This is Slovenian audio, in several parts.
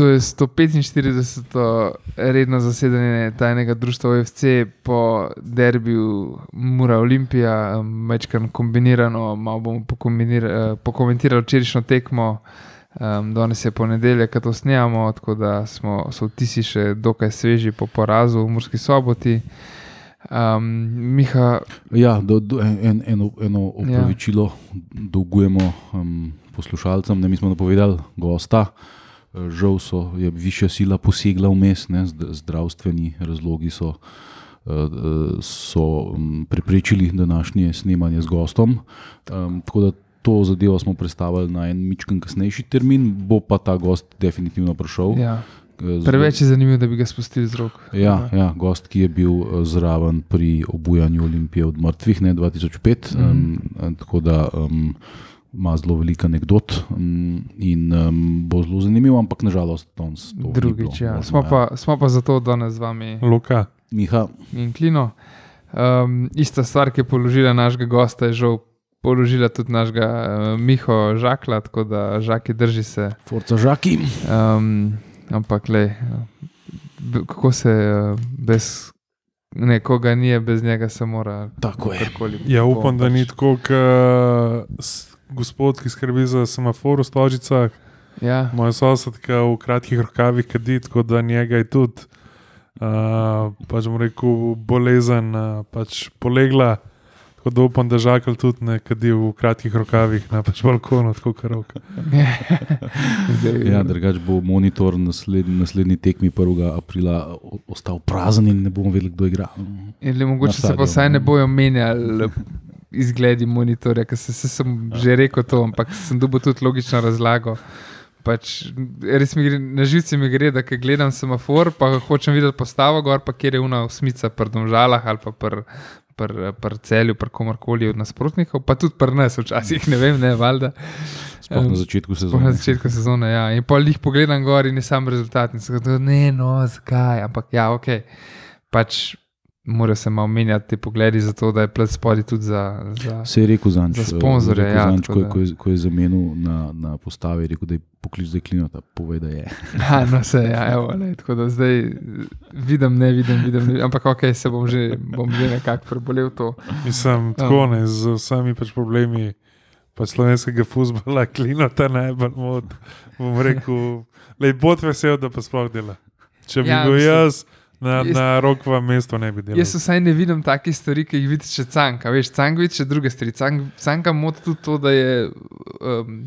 To je 145. redno zasedanje tajnega društva OFC po derbiju Mura Olimpija, mečkam kombinirano, malo bomo eh, pokomentirali včerajšnjo tekmo. Um, danes je ponedeljek, ko to snemamo, tako da smo, so vtisi še dokaj sveži po porazu v Murski soboti. Um, Miha. Ja, do, do, en, eno, eno opravičilo ja. dolgujemo um, poslušalcem, da mi smo napovedali gosta. Žal so, je višja sila posegla vmes, zdravstveni razlogi so, so preprečili današnje snemanje z gostom. Tako da to zadevo smo predstavili na en mičken kasnejši termin, bo pa ta gost definitivno prišel. Ja. Preveč je zanimivo, da bi ga spustili z rok. Ja, ja, gost, ki je bil zraven pri obujanju Olimpije od mrtvih, ne 2005. Mm um, tako da. Um, ima zelo veliko anegdot um, in um, bo zelo zanimivo, ampak nažalost, danes to drugič. Ja. Smo, pa, smo pa zato danes z vami, Luka, Miha in Klino. Um, ista stvar, ki je položila našega gosta, je žal položila tudi našega uh, Miho Žakla, tako da žaki drži se. Forca žaki. Um, ampak, le, kako se uh, brez. Nekoga ni, brez njega se mora. Tako je. Ja, upam, da ni pač. tako, kot gospod, ki skrbi za semafor v Stožicah. Ja. Moja sosedka v kratkih rokavih kadi, tako da njega je tudi, uh, pač bom rekel, bolezen, uh, pač polegla. Tako da upam, da žakal tudi ne kadi v kratkih rokavih na pač balkonu, tako kot roka. ja, drugač bo monitor naslednji, naslednji tekmi 1. aprila ostal prazen in ne bomo vedeli, kdo igra. Ili mogoče se pa vsaj ne bojo menjali izgledi monitorja, ker se, se sem že rekel to, ampak sem dobil tudi logično razlago. Pač, res mi gre na živce, mi gre, da gledam semafor, pa hočem videti postavo, gor pa kjer je una usmica, prdom žalah ali pa pr, pr, pr celju, pr komorkoli od nasprotnikov, pa tudi pr nas včasih, ne vem, ne valjda. Sploh na začetku sezone. Na začetku sezone, ja. In pa jih pogledam gor in je sam rezultat. In se gledam, ne, no, zakaj, ampak ja, ok. Pač, Morajo se malo menjati ti pogledi, zato da je plec spodaj tudi za, za, Se je rekel za za sponzorje. Ja, zanč, ko, ko, je, ko je zamenil na, na postavi, rekel, da je poklic zdaj klino, da pove, da je. Ja, no se je, ja, evo, le, tako da zdaj vidim, ne vidim, vidim, vidim ampak ok, se bom že, bom že nekako prebolel to. Mislim, tako ne, z vsemi pač problemi pa slovenskega futbola, klino ta najbolj mod. Bom rekel, le bod vesel, da pa sploh dela. Če bi ja, bil jaz. Mislim, Na, na rok v mestu ne bi delal. Jaz vsaj ne vidim takih stvari, ki jih vidiš, če canka. Veš, canka vidiš še druge stvari. Canka, canka moti tudi to, da je um,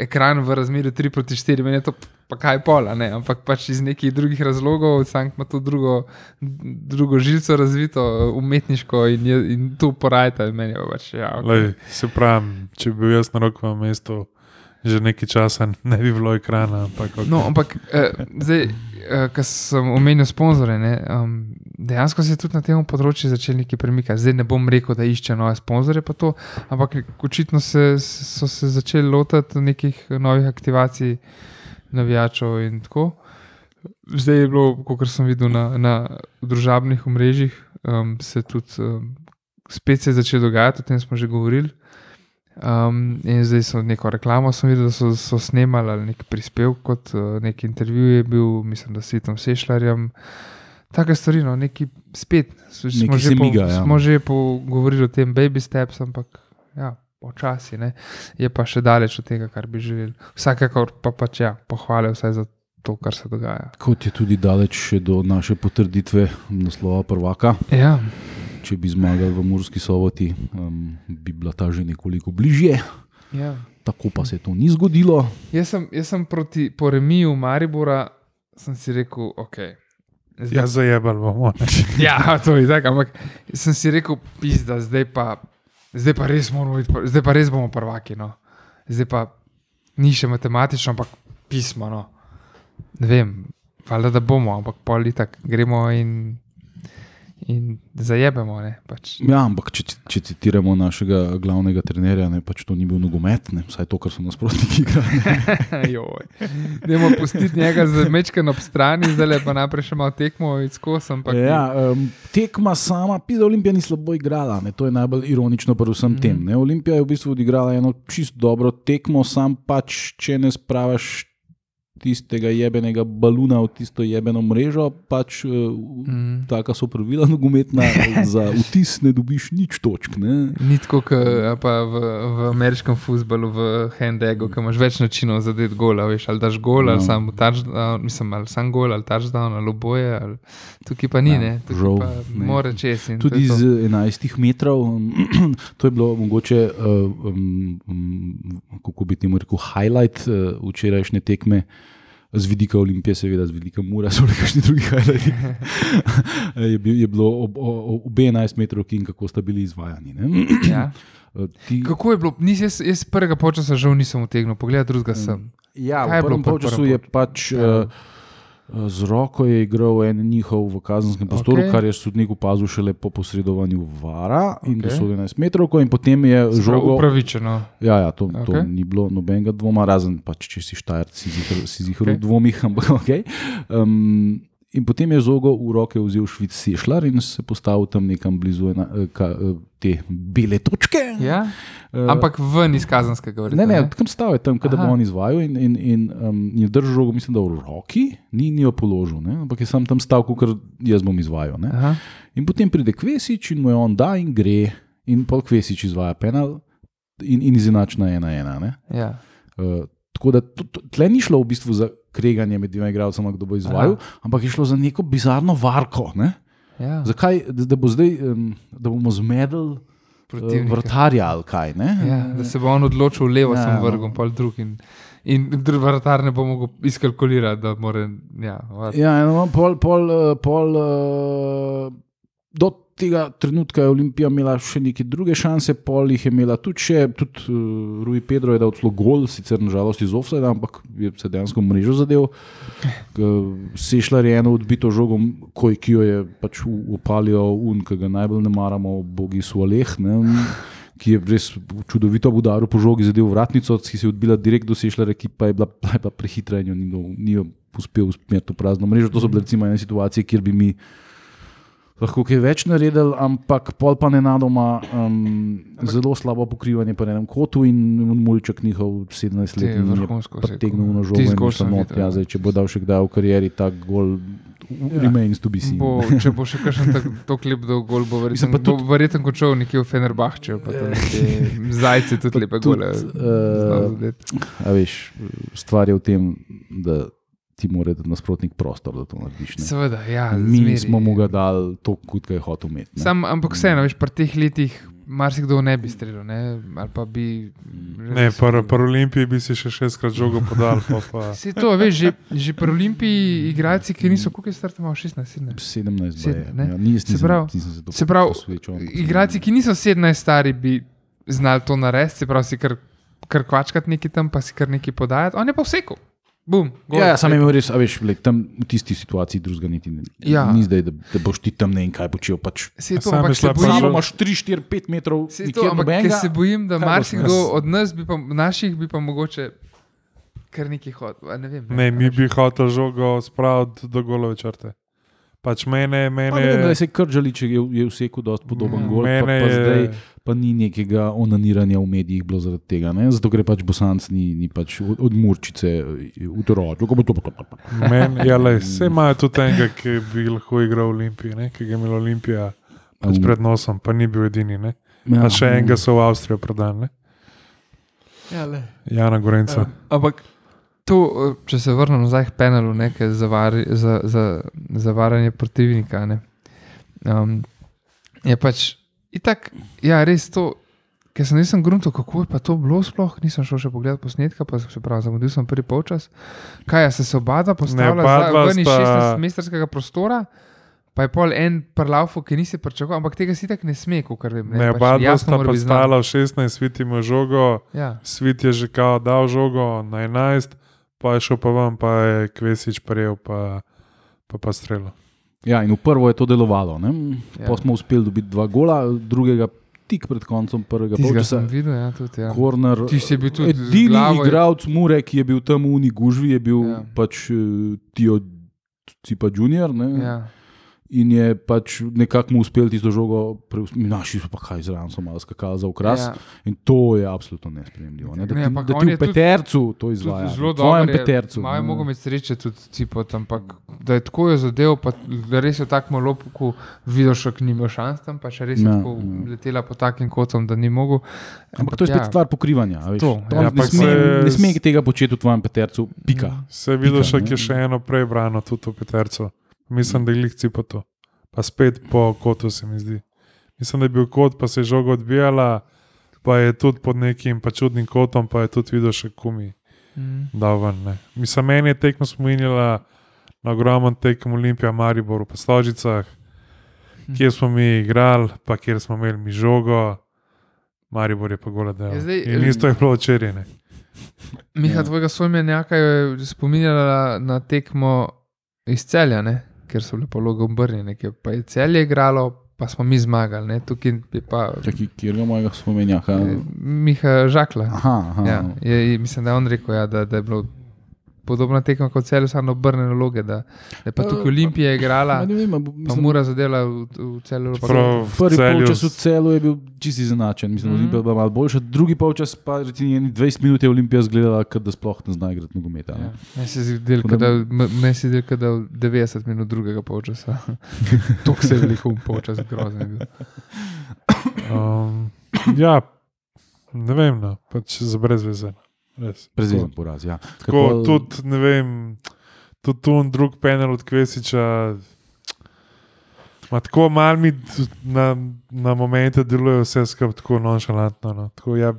ekran v razmerju 3 proti 4, meni je to pa kaj pola, ne? ampak pač iz nekih drugih razlogov, canka ima to drugo, drugo žilico razvito, umetniško in, je, in to porajta. Pač, ja, okay. Lej, se pravi, če bi bil jaz na rok v mestu. Že nekaj časa ne bi bilo ekrana. Ampak, okay. no, ampak eh, zdaj, uh, ki sem omenil sponzorje, um, dejansko se je tudi na tem področju začel nekaj premikati. Zdaj ne bom rekel, da išče nove sponzorje, to, ampak očitno se, so se začeli lotiti nekih novih aktivacij navijačev in tako. Zdaj je bilo, kot sem videl na, na družabnih omrežjih, um, se tudi um, spet se je začelo dogajati, o tem smo že govorili. Um, in zdaj so neko reklamo, sem videl, da so, so snemali ali nek prispevek, kot uh, nek intervju je bil, mislim, da s Tom Sešljarjem. Tako stvari, no, neki spet. Smo že, miga, po, ja. smo že pogovorili o tem baby steps, ampak ja, počasi je pa še daleč od tega, kar bi želeli. Vsakakor pa pač ja, pohvale vsaj za to, kar se dogaja. Kot je tudi daleč do naše potrditve naslova prvaka. Ja če bi zmagali v Murski soboti, um, bi bila ta že nekoliko bližje. Ja. Tako pa se to ni zgodilo. Jaz sem, jaz sem proti poremiju Maribora, sem si rekel, ok. Zdaj, ja, zajebal bomo. ja, to je tako, ampak sem si rekel, pizda, zdaj pa, zdaj pa res moramo biti, zdaj pa res bomo prvaki. No. Zdaj pa ni še matematično, ampak pismo. No. Ne vem, valjda da bomo, ampak pol tako gremo in in zajebemo. Pač. Ja, ampak če, če citiramo našega glavnega trenerja, ne, pač to ni bil nogomet, ne, vsaj to, kar so nasprotniki igrali. Dajmo pustiti njega z mečkem ob strani, zdaj pa naprej še malo tekmo izkosom. Ja, um, tekma sama, pisa Olimpija ni slabo igrala, ne, to je najbolj ironično pri vsem mm. tem. Ne. Olimpija je v bistvu odigrala eno čisto dobro tekmo, sam pač, če ne spravaš tistega jebenega baluna v tisto jebeno mrežo, pač Mm. taka so pravila nogometna, za vtis ne dobiš nič točk. Ne? Ni tako, kot pa v, v ameriškem futbalu, v handegu, ki imaš več načinov za det gola. Veš, ali daš gol, No. ali sam touchdown, mislim, ali sam gol, ali touchdown, ali oboje. Ali, tukaj pa ni, Ja, ne, tukaj žal, pa ne. mora čez. Tudi je to. z 11 metrov, to je bilo mogoče, um, um, kako bi temu rekel, highlight uh, včerajšnje tekme. Z vidika Olimpije, seveda, z vidika Mura, so bili kakšni drugi highlighti. je, bil, je bilo ob, ob, obe 11 metrov, in kako sta bili izvajani. Ja. Uh, Ti, Kako je bilo? Nis, jaz, jaz prvega počasa žal nisem utegnil, pogled drugega sem. ja, kaj v prvem prvem je pač Ja. uh, z roko je igral en njihov v kazenskem prostoru, okay. kar je sodnik opazil šele po posredovanju vara in okay. do 11 metrov, in potem je Se pravi, žogo. Upravičeno. Ja, ja to, okay. to ni bilo nobenega dvoma, razen pač, če si štajer, si si zihar okay. v dvomih. Ampak, okay. um, in potem je žogo v roke vzel Švic Sešljar in se postavil tam nekam blizu ena, eh, ka, eh, te bele točke. Ja? Eh, Ampak ven iz kazanskega Ne, vrta. ne, tam stav je tam, Aha. bo on izvajal in, in, in um, je držal žogo, mislim, da v roki, ni, ni jo položil, ne? ampak je sam tam stal, ker jaz bom izvajal. Ne? In potem pride Kvesič in mu je on da in gre, in pol Kvesič izvaja penal in, in izenačna ena ena. ne. Ja. Uh, tako da tle ni šlo v bistvu za kreganje med dvema igralcema, kdo bo izvajal, Aha. ampak je šlo za neko bizarno varko. Ne? Ja. Zakaj, da, da, bo zdaj, da bomo zmedli uh, Protivnika. vrtarja ali kaj? Ne? Ja, da se bo on odločil, levo Ja, sem no. vrgel, pa drug. In, in drug vratar ne bo mogel izkalkulirati, da mora. Ja, vat. Ja, no, pol, pol, eh, pol, uh, do tega trenutka je Olimpija imela še neke druge šanse, pol jih je imela tudi še, tudi uh, Rui Pedro je dal celo gol, sicer nažalost iz offside, ampak je se dejansko mrežo zadev. Sešljar je eno odbito žogo, ko, ki jo je pač upalijo un, ki ga najbolj ne maramo, bogi Sualeh. Ne, Ki je res čudovito udaril po žogi, zadev vratnico, ki se je odbila direkt do Sešljara, ki pa je bila, je bila prehitra in jo ni, ni uspel usmeriti v prazno mrežo. To so bile recimo ene situacije, kjer bi mi lahko kaj več naredili, ampak pol pa nenadoma um, zelo slabo pokrivanje po enem kotu in mulček njihov 17 Te let je pretegnil na žogo in šel not. Ja, ja. zdaj, če bo dal še kdaj v karieri tak gol, Ja. remains to be seen. Bo, če bo še kakšen tak, to klip dol gol, bo verjetno, tudi- bo verjetno končal nekje v Fenerbahču, pa tam neke zajce tudi lepe tudi, gole. zadeti. A veš, stvar je v tem, da ti mora dati nasprotnik prostor, da to narediš. Ne? Seveda, ja. Mi zmeri. smo mu ga dali to, kot ga je hotel imeti. Sam, ampak vseeno, veš, pri teh letih marsikdo ne bi streljal, ne? ali pa bi. Ne, pri pri Olimpiji bi si še šestkrat žogo podal. Pa, pa. Vse to, veš, že, že pri Olimpiji igralci, ki niso, koliko je startov, imamo 16, 17. 17 Sedem, je. ne? Ja, nis, Se nisem, pravi- nisem se to se pravi, Igralci, ki niso 17 stari, bi znali to narediti, se pravi, si kar, kar kvačkati nekaj tam, pa si kar nekaj podajati. On je pa vse. Bum, gol. Ja, ja sam je imel res, a veš, lej, tam v tisti situaciji drugega niti ne. Ja. Ni zdaj, da, da boš ti tam ne vem kaj počel. Pač, Se to, ampak se bojim, Samo Žal- imaš 3, 4, 5 metrov, se to, ampak ker nobenega. se bojim, da marsikdo od nas, bi pa, naših, bi pa mogoče kar nekaj hodil. Ne, vem, Ne, mi bi hotel žogo spraviti do golove črte. Pač mene, Pa ne vem, da mene, se je Kržalič je, je vsekel dosti podoben Ja. gol, pa, mene pa zdaj je. pa ni nekega onaniranja v medijih bilo zaradi tega. Ne? Zato ker je pač Bosanc ni, ni pač od, od Murčice v Toroču. Men, ja, lej, vse imajo tudi enega, ki bi lahko igral v Olimpiji, ne? ki ga je imela Olimpija pač pred nosom, pa ni bil edini. Ne? Ja, Pa še enega so v Avstrijo prodali, Ja, le. Jana Gorenca. Ampak to, eh, če se vrnem nazaj k penalu, nekaj za, vari, za, za, za protivnika. Ne, um, je pač itak, ja, res to. Ker sem nisem grunto, kako je pa to bilo sploh, nisem šel še pogledat posnetka, pa se pravi, zamudil sem prvi polčas. Kaj se se obada postavila ven iz sta- 16-metrskega prostora, pa je pol en prlaufu, ki nisi pričakoval, ampak tega si tako ne sme, kot vem. Ne, pač oba dva jasno sta mora pa biti znano. stala v 16, svit ima žogo, Ja. svit je že kao dal žogo na 11, pa je šel pa vam, pa je Kvesič prijel, pa pa, pa strelil. Ja, in v prvo je to delovalo. Ne? Ja. Pa smo uspeli dobiti dva gola, drugega tik pred koncem prvega polčasa. videl, ja, tudi. Ja. Korner. Ti si bil tudi Edini glavo je- igralec Mure, ki je bil tam v Uni Gužvi, je bil Ja. pač uh, Tio Cipa Junior. Ne? Ja. In je pač nekako mu uspel tisto žogo, preusmeriti, naši so pa kaj zraven, so malo skakali za ukras. Ja. Ja. In to je absolutno nespremljivo. Ne? Da Ne, ti, ampak da ti v petercu to izvaja. Zelo dobro. je. petercu. Je ne. mogel imeti sreče tudi cipot, ampak da je tako je zadev, pa da res je v takem lopku videl, še ni imel šans tam, pa še res je Ja, tako ja. letela po takim kotom, da ni mogel. Ampak to je spet ja. stvar pokrivanja. a veš. To, To ja, ne, ampak sme, se- ne sme tega početi v tvojem petercu, pika. Se je videl, še, ki je še eno prej brano, tudi v Petercu. Mislim, da je glih po to. Pa spet po kotu se mi zdi. Mislim, da je bil kot, pa se je žoga odbijala, pa je tudi pod nekim pa čudnim kotom, pa je tudi videl še kumi. Mm. dal ven. Ne. Mislim, meni je tekmo spominjala na ogromen tekem Olimpija, Maribor, v Stožicah, kjer smo mi igrali, pa kjer smo imeli mi žogo. Maribor je pa gola del. Ja, In isto je bilo včeraj. Miha, Ja. tvojega soimenjaka je spominjala na tekmo iz celja, ne? Ker so bile pologe obrnjene, pa je celje igralo, pa smo mi zmagali. Ne? Tukaj je pa Čakaj, kjer ga mojega spomenja? Ha? Miha Žakla. Aha, aha. Ja, je, mislim, da je on rekel, ja, da, da je bilo podobna tekma kot celju, samo obrnjene loge. Da, da je pa tukaj Olimpija igrala, Ma, ne vem, a bo- pa mislim, mora zadela v, v celju. Prvi Celju polčas v celu je bil čisti izenačen, mislim, da Mhm. je Olimpija bila malo boljša, drugi polčas pa recimo eni 20 minut je Olimpija izgledala, kot da sploh ne zna igrati nogometa. Ja. Meni se del, Tako da- da, meni se zdi, da je 90 minut drugega polčasa. to se je veliko um polčas, grozen je. Um, ja, ne vem, no, pač za brezvezen. Prezrezen poraz. Ja. Tako, tudi, ne vem, tudi tu en drug penal od Kvesiča. Ma tako malo mi na, na momente deluje vse skupaj tako nonšalantno. No. Tako, ja,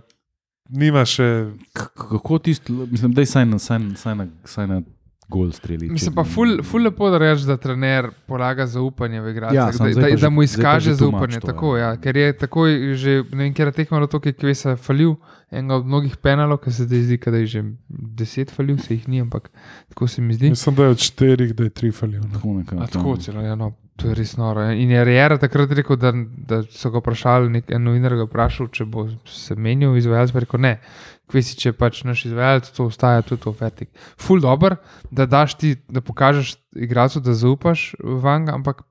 nima še. K- Kako tisti, mislim, da je saj na, saj, na- saj na, saj na gol streli. Mislim pa, ful, ful lepo, da rečeš, da trener polaga zaupanje v igralce, Ja, ja, da, da, da mu izkaže zaupanje. to, Tako, ja. ja, ker je takoj že, ne vem, kje je tekmo to, ki je Kvesa falil, enega od mnogih penalov, ki se zdaj zdi, da je že deset falil, se jih ni, ampak tako se mi zdi. Mislim, da je od štirih, da je tri falil. No. Tako nekako. A, tako celo, ja, no, to je res noro. ja. In je Rejera takrat rekel, da, da so ga vprašali, nek en novinar ga vprašal, če bo se menil izvajalec, pa je rekel ne. Kvesič je pač naš izvajalec, to ostaja tudi to fetik. Ful dobr, da daš ti, da pokažeš igralcu, da zaupaš vanga, ampak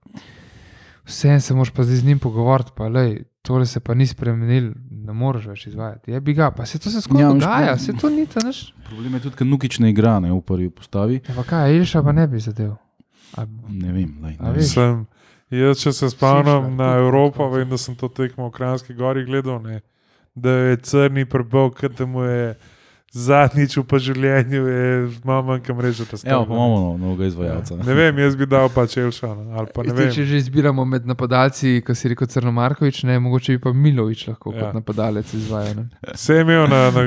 vseeno se moraš pa zdaj z njim pogovoriti, pa lej, tole se pa ni spremenil, ne moreš več izvajati. Je bi ga, pa se to se skozi Ja, ja, dogaja, se to ni ta naš. Problem je tudi, ker Nukič ne igra ne, v prvi postavi. Ja, pa kaj, Ilša pa ne bi zadev. A, Ne vem. Lej, ne vem. Jaz, če se spomnim na Evropo, vem, da sem to tekmo v Kranjski gori gledal, ne, da je crni prebal, da mu je zadnjič v življenju, je malo manj kam reči, da ste. Pa imamo no- novega izvajalca. Ne vem, jaz bi dal pa Čelšana. Ali pa Zdaj, če že izbiramo med napadalci, kot si rekel Crno Markovič, ne, mogoče bi pa Milovič lahko ja. Ja. kot napadalec izvajal. ne. Vse je imel na, na,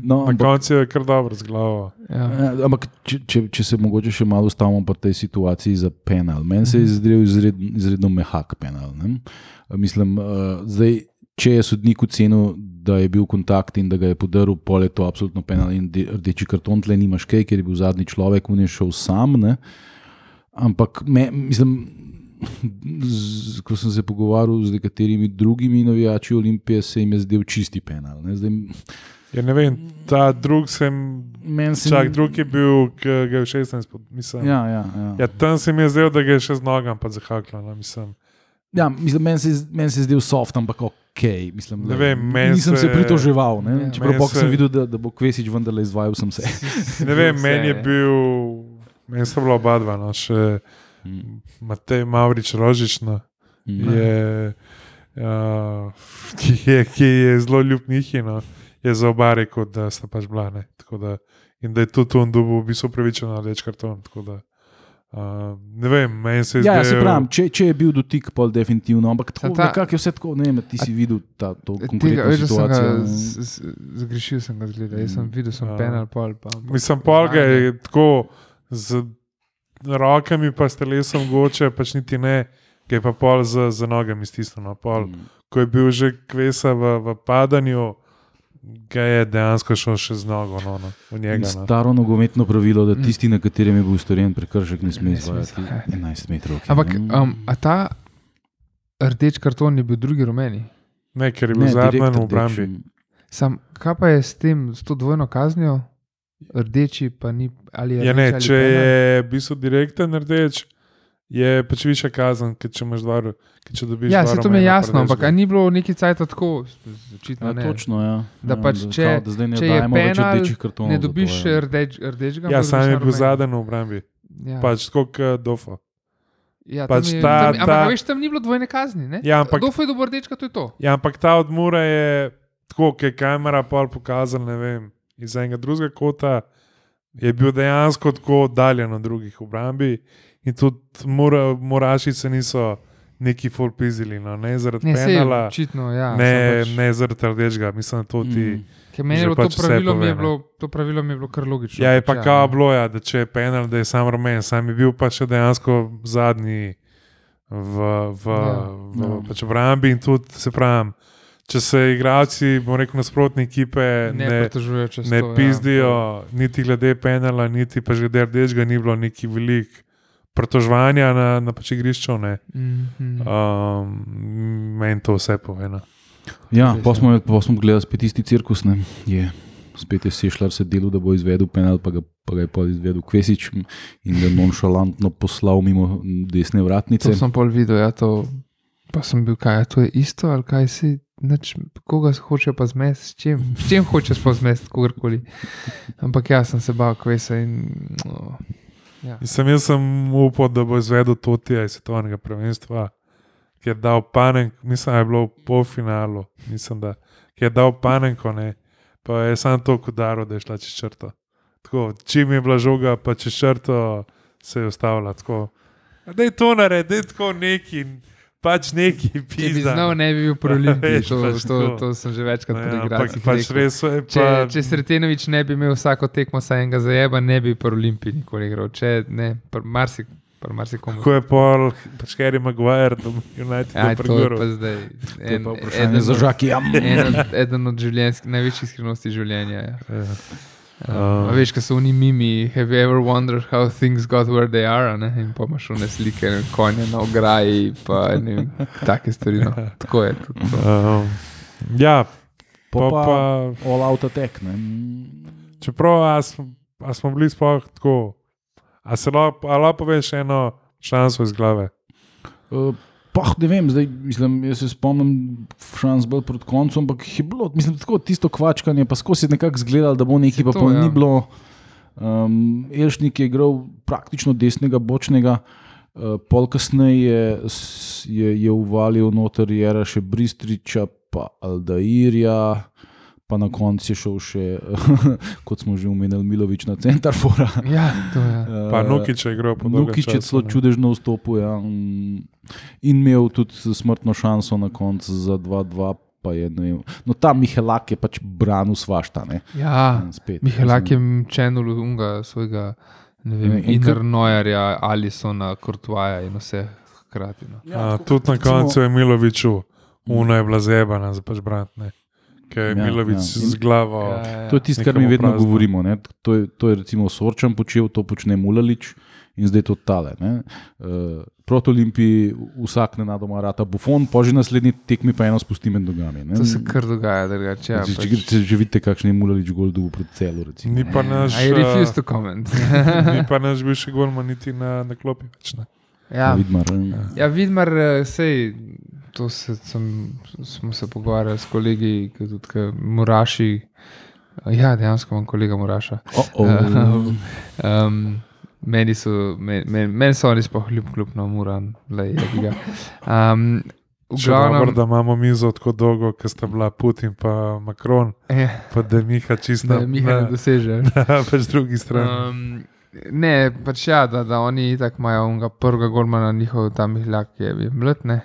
No, na ampak, koncu, je kar dobro z glavo. Ja. eh, ampak če, če, če se mogoče še malo ustavimo pri tej situaciji za penal. Meni se je Mhm. zdel izred, izredno mehak penal. Ne? Mislim, uh, zdaj, če je sodnik ocenil, da je bil kontakt in da ga je podaril, pol je to absolutno penal in de- rdeči karton tle nimaš kaj, ker je bil zadnji človek, on je šel sam. Ne? Ampak, me, mislim, z, ko sem se pogovarjal z nekaterimi drugimi navijači Olimpije, se jim je zdel čisti penal. Ne? Zdaj, Ja, ne vem, ta drug sem. meni se Čak, drug je bil, ki ga je v 16, pod- mislim. Ja, ja, ja. Ja, tam se mi je zdelo, da ga je še z nogam pa zahaklo. No, mislim. Ja, mislim, meni se, men se je zdel soft, ampak ok. Mislim, Ne da- vem, meni nisem se, se- se pritoževal. Ne? Ja. Čeprav bok sem se- videl, da, da bo Kvesič vendarle izvajal sem se. Ne vem, meni je ne. bil, meni sta bila oba dva, no, še Mm. Matej Maurič Rožič, no, Mm. je, uh, ki, je, ki je zelo ljub njih, no, je za oba rekel, da sta pač blane. In da je tudi on dobil v bistvu pravičen na reč karton. tako Da, uh, ne vem, meni se je Ja, ja, se zdelo- pravim, če, če je bil dotik, pol definitivno, ampak tako, Ta- nekako je vse tako, ne vem, ti si videl ta, to Tega, konkretno da sem ga situacijo. z- z- zgrešil, sem ga zgledal. Jaz sem videl, sem Ja. penal, pol pa. Mislim, pol ga je tako z rokami, pa s telesom goče, pač niti ne, ga je pa pol z, z nogami stisnjeno. Pol, Mm. ko je bil že kvesa v, v padanju, ga je dejansko šel še z nogo no, no, v njega. No. Staro nogometno pravilo, da tisti, na katerem je bil storjen prekršek, ne sme Ne izvajati izvajati. 11 metrov. Ampak, um, a ta rdeč karton je bil drugi rumeni? Ne, ker je bil zadnji v obrambi. Sam, kaj pa je s tem, s to dvojno kaznijo? Rdeči pa ni, ali je Ja, ne, rdeč ali če penal? je bil direkten rdeč, je pač višja kazen, ker če imaš dva, ker če dobiš Ja, se to mi je jasno, ampak ni bilo neki cajt tako, očitno Ja, ne. točno, ja. Da ja, pač če- kao, da zdaj ne če je več penal, rdečih kartonov. Ne za to, dobiš ja. rdeč, rdečega. Ja, sam dobiš je bil zadnji v obrambi. Ja. Pač tako kot Dofo. Ja, pač tam je, ta- tam, ampak ta- a veš, tam ni bilo dvojne kazni. Ne? Ja, ampak- Dofo je dobil rdečka, to je to. Ja, ampak ta odmora je tako, ki je kamera pol pokazala, ne vem, iz enega drugega kota, je bil dejansko tako oddaljen od drugih obrambi in tudi mora, morašice niso neki full pizili, no, ne zaradi Ne, penala, očitno, ja. ne, pač, ne zaradi rdečega, mislim, da to ti. Mm. Ker meni je to pač vse pravilo, mi je bilo, to pravilo mi je bilo kar logično. Ja, je pač, pa kao bilo, ja, da če je penal, da je sam rumen, sam je bil pa še dejansko zadnji v, v, Ja, v ja. pač obrambi in tudi se pravim. Če se igralci, bom rekel, nasprotne ekipe ne, ne, ne to. pizdijo, Ja. niti glede penala, niti pa že glede rdečega, ni bilo neki velik pritoževanja na, na pač igrišču. ne. Mhm. Um, Meni to vse pove. No. Ja, pa smo, pa smo gledali spet isti cirkus. Ne. Je. Spet je sešljal se delu, da bo izvedel penal, pa ga, pa ga je pa izvedel Kvesič in ga nonšalantno poslal mimo desne vratnice. To sem pol videl, ja, to, pa sem bil, kaj, a to je isto ali kaj si. Neč, koga se hoče pa zmesti, s čim, s čim hočeš pa zmesti, kogarkoli. Ampak jaz sem se bal, kvesa in. Oh, ja. In sem jaz sem upal, da bo izvedel to tija iz svetovnega prvenstva, ki je dal panek, mislim, da je bilo v polfinalu, mislim, da je dal panenko, ne, pa je sam to kodaro, da je šla čez črto. Tako, čim je bila žoga, pa čez črto se je ustavila. Da je to narediti, tako neki, pač neki Če bi pizda. znal, ne bi bil pri Olimpiji. To, pač to, tako. to sem že večkrat ja, igralcih pač je Če, pa, če Sretenovič ne bi imel vsako tekmo saj enega zajeba, ne bi pri Olimpiji nikoli igral. Če ne, marsik. Kako je pol, pač Harry Maguire, da bi United Ja, to je pa zdaj. To je En, pa eden za od- žaki. Ja. En od, eden od življenjskih, največjih skrivnosti življenja. Ja. Ja. Uh, veš, kaj so oni mimi, have you ever wondered how things got where they are? a Ne? In pa imaš one slike, ne, konje na ograji, pa ne vem, take stvari. No. Tako je. Tudi, to. Um, ja, Pa, pa, pa, all out attack. Ne. čeprav a smo, a smo bili sploh tako, a se a lahko poveš eno šanso iz glave. Uh, Pa, ne vem, zdaj, mislim, jaz se spomnim šans bolj proti koncu, ampak je bilo, mislim, tako tisto kvačkanje, pa skozi nekako zgledal, da bo nekaj, pa to, pa ja. ni bilo. Um, Elšnik je igral praktično desnega bočnega, uh, pol kasneje je, je, je uvalil noter Jera še Bristriča, pa Aldairja, pa na koncu je šel še, kot smo že omenili, Milovič na center fora. Ja, to je. Pa Nukič je igral po dolgem Nukič je celo čudežno vstopil ja, mm, in imel tudi smrtno šanso na koncu za 2-2. Pa je, ne vem, no, ta Mihelak je pač branil svašta. Ne, Ja, spet, Mihelak je čenul unga svojega, ne vem, Ne, in kar- Innernojarja, Alisona, Kurtvaja in vse hkrati. No. A, tako tudi na koncu je Miloviču, una je bila zebana za pač brantne. Ker je Ja, Milovič ja. Z glavo. Ja, ja, To je tisto, kar mi vedno prazno. govorimo. Ne? To, je, to je recimo Sorčan počel, to počne Mulalič in zdaj to tale. Uh, proti Olimpiji vsak nenadoma rata bufon, pa že naslednji tekmi pa eno spusti med nogami. ne. To se kar dogaja, drugače. Ja, Če, pač. če, če že vidite, kakšen je Mulalič gol dobil pred celo. Recimo. Ni pa naš, I refuse uh, to comment. ni pa naš bivši golman niti na, na klopi več. Ne. ja, Vidmar, eh. ja Vidmar, sej, to se, sem, smo se pogovarjali s kolegi, ki tudi ki Muraši. Ja, dejansko imam kolega Muraša. Oh, oh. Um, um, meni, so, meni, meni, meni so oni sploh ljub, kljub na Muran, le je ga. Um, Še dobro, glavnem, da imamo mizo tako dolgo, ker sta bila Putin in Macron, eh, pa da Miha čisto da Miha ne doseže. na pač drugi strani. Um, ne, pač ja, da, da oni tako imajo prvega golmana, njihov tam mihlak je bil mlad, ne.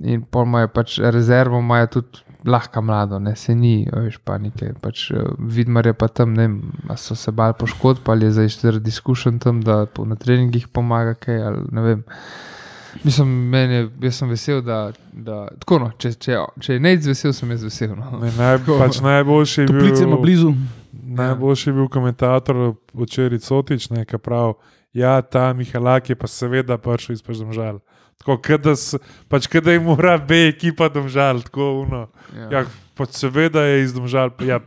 In pol imajo pač rezervo, imajo tudi lahka mlado, ne se ni, veš pa nekaj. Pač, eh, Vidmar je pa tam, ne vem, so se bali poškodb ali je zdaj zaradi izkušenj tam, da na treningih pomaga kaj ali ne vem. Mislim, meni je, jaz sem vesel, da, da tako no, če, če, če je nec vesel, sem jaz vesel. No. Ne, naj, pač najboljši je Toplice ima bil, blizu. najboljši je bil komentator včeraj Cotič, ne, ki pravi, ja, ta Mihalak je pa seveda prišel iz Domžal. Tako, s, pač kada jim mora B ekipa Domžal, tako uno. Ja, pač seveda je iz Domžal, ja,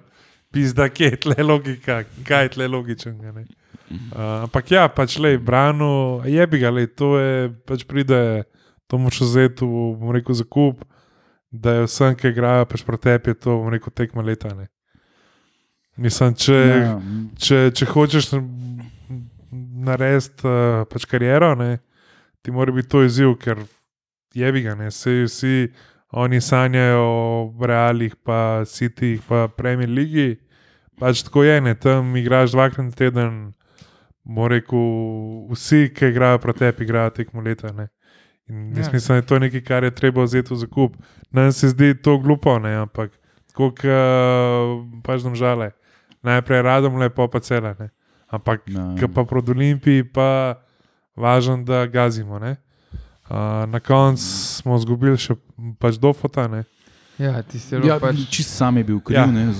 pizda, kje je tle logika, kaj je tle logičnega. ne. Uh, ampak ja, pač le, brano, je bi ga, le, to je, pač pride, to moš vzeti v, bom rekel, zakup, da je vsem, ki igrajo, pač protep je to, bom rekel, tekma leta. Ne. Mislim, če, Ja, če, če hočeš narediti uh, pač kariero, ne, ti mora biti to izziv, ker je bi ga, ne, vsi, vsi oni sanjajo o realih, pa sitih, pa premijer ligi. Pač tako je, ne, tam igraš dvakrat na teden, mora rekel, vsi, ki igrajo proti tebi, igrajo tekmo leta. Ne. In jaz Ja. mislim, da je to nekaj, kar je treba vzeti v zakup. Nam se zdi to glupo, ne, ampak tako, pač nam žale. Najprej radom lepo, pa cele. Ne. Ampak, Ja. ki pa proti Olimpiji, pa važno, da gazimo. Ne. Uh, na koncu smo izgubili še pač do fota. Ne. Ja, ti si Ja, pač. čist sam je bil kriv, Ja. ja. A ja,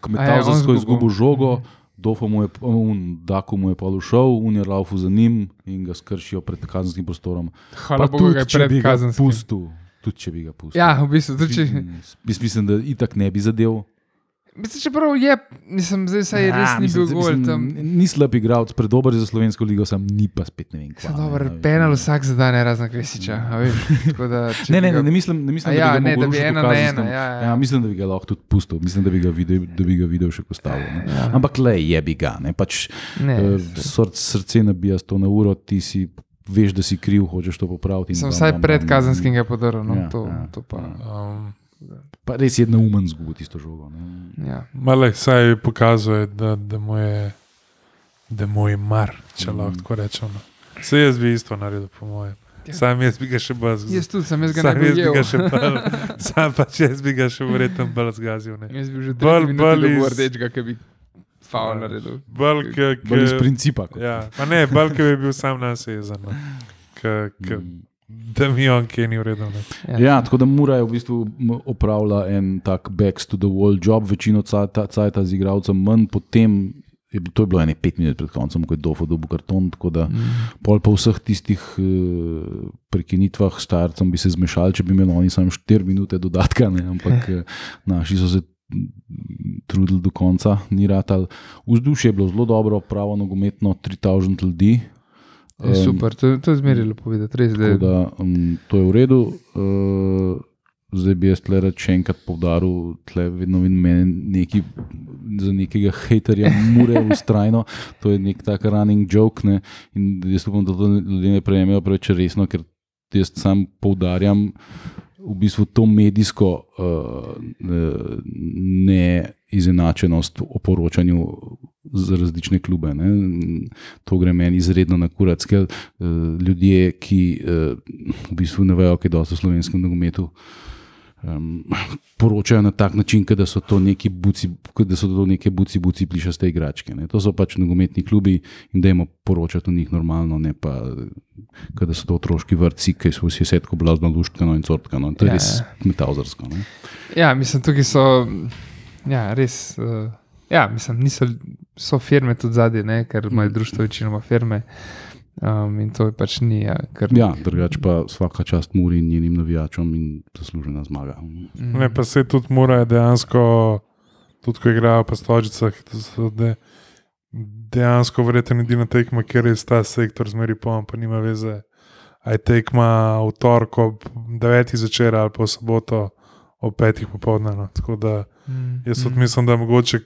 kmetal za on svoj izgubil. izgubil žogo. Dofo mu je, un, Dako mu je pa ušel, un je laufu za njim in ga skršijo pred kazenskim prostorom. Hvala Bogu, da je če pred bi ga kazenskim. pustil, tudi če bi ga pustil. Ja, v bistvu, tudi če. Mislim, da itak ne bi zadev. Mislim, čeprav je, mislim, zdaj saj res Ja, ni mislim, bil gol tam. Ni slab igralec, predober za slovensko ligo, sam ni pa spet ne vem. kva, ne, dober, veš, penal ne. vsak za dan, razen Kresiča. a veš, tako da, Ne, ne, ga- ne, ne mislim, ne mislim da, ja, bi ga ne, da bi ena na ena, ja, ja. Ja, mislim, da bi ga lahko tudi pustil, mislim, da bi ga videl, da bi ga videl še postavil. ne. Ja. Ampak le je bi ga. Ne, pač, Ne, saj. src, srce nabija sto na uro, ti si veš, da si kriv, hočeš to popraviti. Sem vsaj pred kazenskim ga podaril, no, Ja, to, ja, to pa. Um, Pa res je neumen zgubo tisto žogo. Ne. Ja. Male, saj pokazuje, da, da, mu je, da mu je mar, če Mm. lahko tako rečemo. Vse jaz bi isto naredil, po mojem. Ja. Sam jaz bi ga še bolj zgazil. Jaz tudi sem, jaz ga Sam bi jaz bi ga še bolj, sam pač jaz bi ga še verjetno bolj zgazil. Ne. Jaz bi že Bolj- bolj, rdečega, ki bi faul naredil. Bolj, iz principa. kot- ja, pa ne, bolj, ki bi bil sam nas jezen. No. Ke, ke, Mm. Da mi on, ki ni uredno. Ja, tako da mora je v bistvu m- opravlja en tak backs to the wall job, večino cajta z igralcem manj, potem je, to je bilo ene pet minut pred koncem, ko je Dofo dobil karton, tako da Mm. pol po vseh tistih uh, prekinitvah s starcem bi se zmešali, če bi imeli oni samo 4 minute dodatka, ne? ampak eh, naši so se trudili do konca, ni ratal. Vzdušje je bilo zelo dobro, pravo nogometno, 3000 ljudi. Je super, to, to je zmeraj lepo videti, res Tako da um, to je v redu. Uh, zdaj bi jaz tle rad še enkrat poudaril, da vedno vidim mene neki, za nekega haterja, mure ustrajno. To je nek tak running joke. Ne? In jaz upam, da to ljudje ne prejmejo preveč resno, ker jaz sam poudarjam v bistvu to medijsko uh, neizenačenost o poročanju za različne klube. Ne. To gre meni izredno na kurac, ker uh, ljudje, ki uh, v bistvu ne vejo, kaj je dosto v slovenskem nogometu. Um, poročajo na tak način, da so to neki buci, da so to neke buci, buci, plišaste igračke. Ne. To so pač nogometni klubi in dajmo poročati o njih normalno, ne pa da so to otroški vrtci, ki so vsi setko blazno luštkano in cortkano. To je Ja, res ja. metavzarsko. Ne. Ja, mislim, tukaj so, ja, res. Uh, ja, mislim, niso, so firme tudi zadnje, ker imajo društvo večinoma firme. Um, in to je pač ni. Ja, ker, Ja, drugače pa vsaka čast Muri in njenim navijačom in zaslužena zmaga. Mm. Ne, pa se tudi morajo dejansko, tudi ko igrajo po stožicah, da so de, dejansko verjetno edina tekma, ker je ta sektor zmeri poln, pa nima veze. Aj tekma v torek ob 9. zvečer ali pa v soboto ob 5. popoldne. No. Tako da Mm, jaz tudi mm. mislim, da mogoče,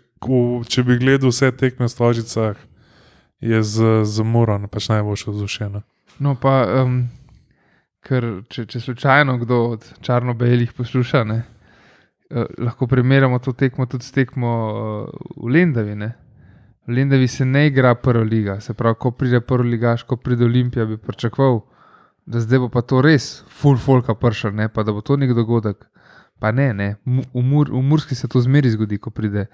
če bi gledal vse tekme v stožicah, je z, z Murom pač najboljše vzdušeno. No, pa, um, ker če, če slučajno kdo od črno-belih posluša, ne, uh, lahko primerjamo to tekmo tudi s tekmo uh, v Lendavi. Ne. V Lendavi se ne igra prva liga, se pravi, ko pride prvi ligaš, ko pride Olimpija, bi pričakoval, da zdaj bo pa to res full folka prša, ne pa da bo to nek dogodek. Pa ne, ne. V, Mur, v Murski se to zmeri zgodi, ko pride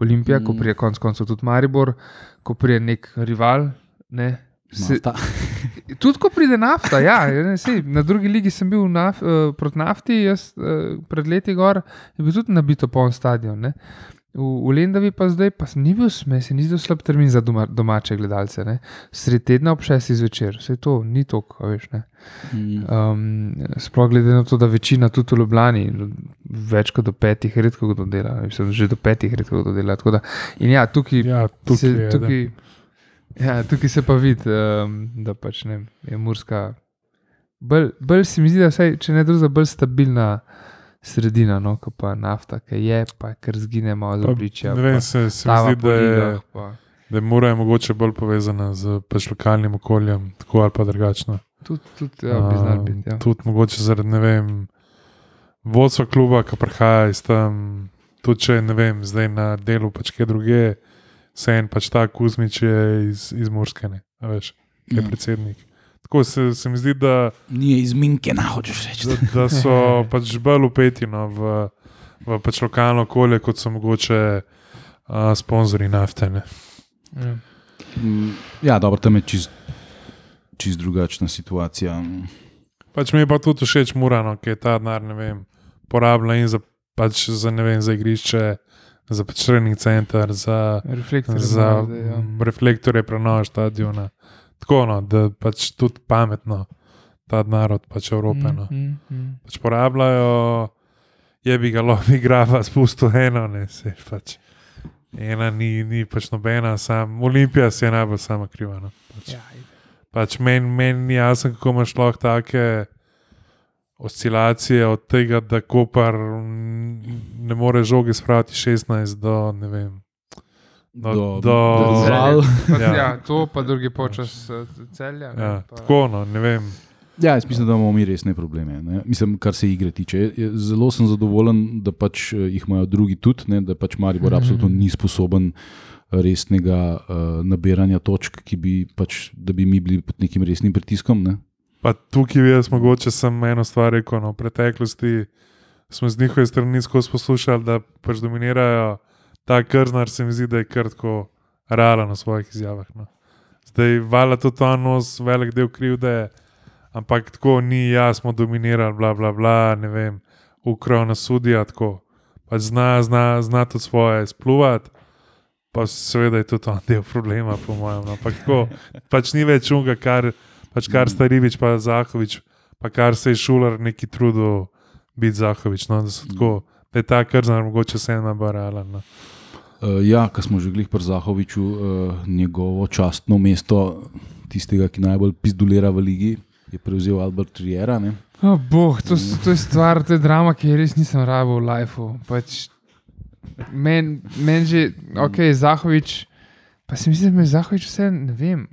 Olimpija, mm. ko pride konec koncev tudi Maribor, ko pride nek rival. Ne. Se. Tudi ko pride nafta, ja, ne, sej, na drugi ligi sem bil naf, uh, proti nafti, jaz uh, pred leti gor, je bil tudi nabito poln stadion. Ne. V, v Lendavi pa zdaj pa ni bil smes, ni bil slab termin za doma, domače gledalce. ne. Sred tedna ob 6 zvečer, vse to ni tok, a veš. Ne. Mm. Um, sploh glede na to, da večina tudi v Ljubljani, več kot do petih, redko kdo dela, mislim, že do petih redko kdo dela. tako Da, in ja, tukaj, Ja, tukaj, se, je, tukaj Ja, tukaj se pa vidi, um, da pač, ne, je Murska. Bolj, bolj se mi zdi, da vsaj, če ne druga, bolj stabilna sredina, no, kot pa nafta, ki je, pa kar zgine malo z Pa, obličja. Ne vem, se, se mi zdi, da je, da je Mura je mogoče bolj povezana z pač lokalnim okoljem, tako ali pa drugačno. tudi, tudi, ja, bi znal biti. Ja. Tudi mogoče zaradi ne vem, vodstva kluba, ki prihaja iz tam, tudi če ne vem, zdaj na delu pač kje druge, se en pač ta Kuzmič je iz, iz Murske, ne, a veš, je Ja. predsednik. Tako se, se mi zdi, da, Ni iz Minkena, hočeš reči. da, da so pač bolj upeti no, v, v pač lokalno okolje, kot so mogoče uh, sponzorji nafte. Ne. Ja. Mm, Ja, dobro, tam je čist, čist drugačna situacija. Pač mi je pa tudi všeč Murano, ki je ta denar, ne vem, porabljen in za, pač za, ne vem, za igrišče, za pač trening center, za, Reflektor. za zdaj, ja. reflektorje prenove stadiona. Tako, no, da pač tudi pametno ta narod pač Evrope. No. Mm, mm, mm. Pač porabljajo, je bi ga lahko igrava spustil eno, ne se pač. Ena ni, ni pač nobena, sam Olimpija si je najbolj sama kriva. No. Pač. Ja, Pač meni men ni jasno, kako imaš lahko take oscilacije od tega, da Kopar mm, ne more žogi spraviti 16 do ne vem. Do, do, do. Pa, Ja. ja. to pa drugi počas uh, celja. ne, ja, pa- tako, no, ne vem. Ja, jaz mislim, da imamo mi resne probleme. Ne? Mislim, kar se igre tiče. Zelo sem zadovoljen, da pač eh, jih imajo drugi tudi, ne? da pač Maribor Mhm. absolutno ni sposoben resnega uh, nabiranja točk, ki bi, pač, da bi mi bili pod nekim resnim pritiskom. Ne? Pa tukaj bi jaz mogoče sem eno stvar rekel. No, v preteklosti smo z njihove strani skozi poslušali, da pač dominirajo ta krznar, se mi zdi, da je kar tako realen v svojih izjavah. No. Zdaj, vala tudi ta nos, velik del krivde, ampak tako ni, ja, smo dominirali, bla, bla, bla, ne vem, ukrajina sudija, tako. Pač zna, zna, zna tudi svoje spluvati. Pa seveda je tudi on del problema, po mojem. No. Ampak tako, pač ni več unga, kar, pač kar sta Ribič, pa Zahovič, pa kar se je šular neki trudil biti Zahovič. No, da, tako, da je ta krznar mogoče vse ena barala. No. Uh, ja, ko smo že glih pri Zahoviču, uh, njegovo častno mesto, tistega, ki najbolj pizdulira v ligi, je prevzel Albert Riera. Ne? Oh, boh, to, to je stvar, to je drama, ki je res nisem rabil v lifeu. Pač, Meni men že, ok, Zahovič, pa se mi zdi, da je Zahovič vse, ne vem.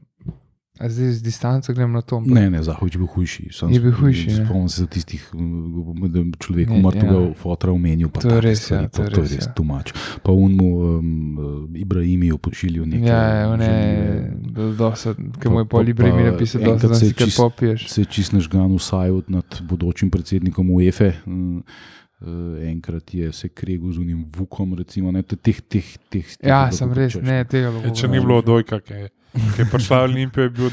A zdaj z distanco grem na to. ampak- Ne, ne, Zahovič je bil hujši. Sam Je bil hujši, ne. Spomnim se tistih človekov, Ne, mrtvega ja. fotra omenil. pa To je res, stvari, ja, to je to je res, ja. tumač. Pa unmu um, Ibrahimiju pošiljajo nekaj. Ja, ja, ne, ki mu je brimi pa napisal, da se je kaj čist- popiješ. se je čist nažgan vsaj nad bodočim predsednikom UEFA. Uh, enkrat je se kregel z unim vukom, recimo, ne, te- teh, teh, teh, teh Ja, sem res, ne, tega E, če ni bilo dojka, ki je, ki je prišla v Olimpijo, je bil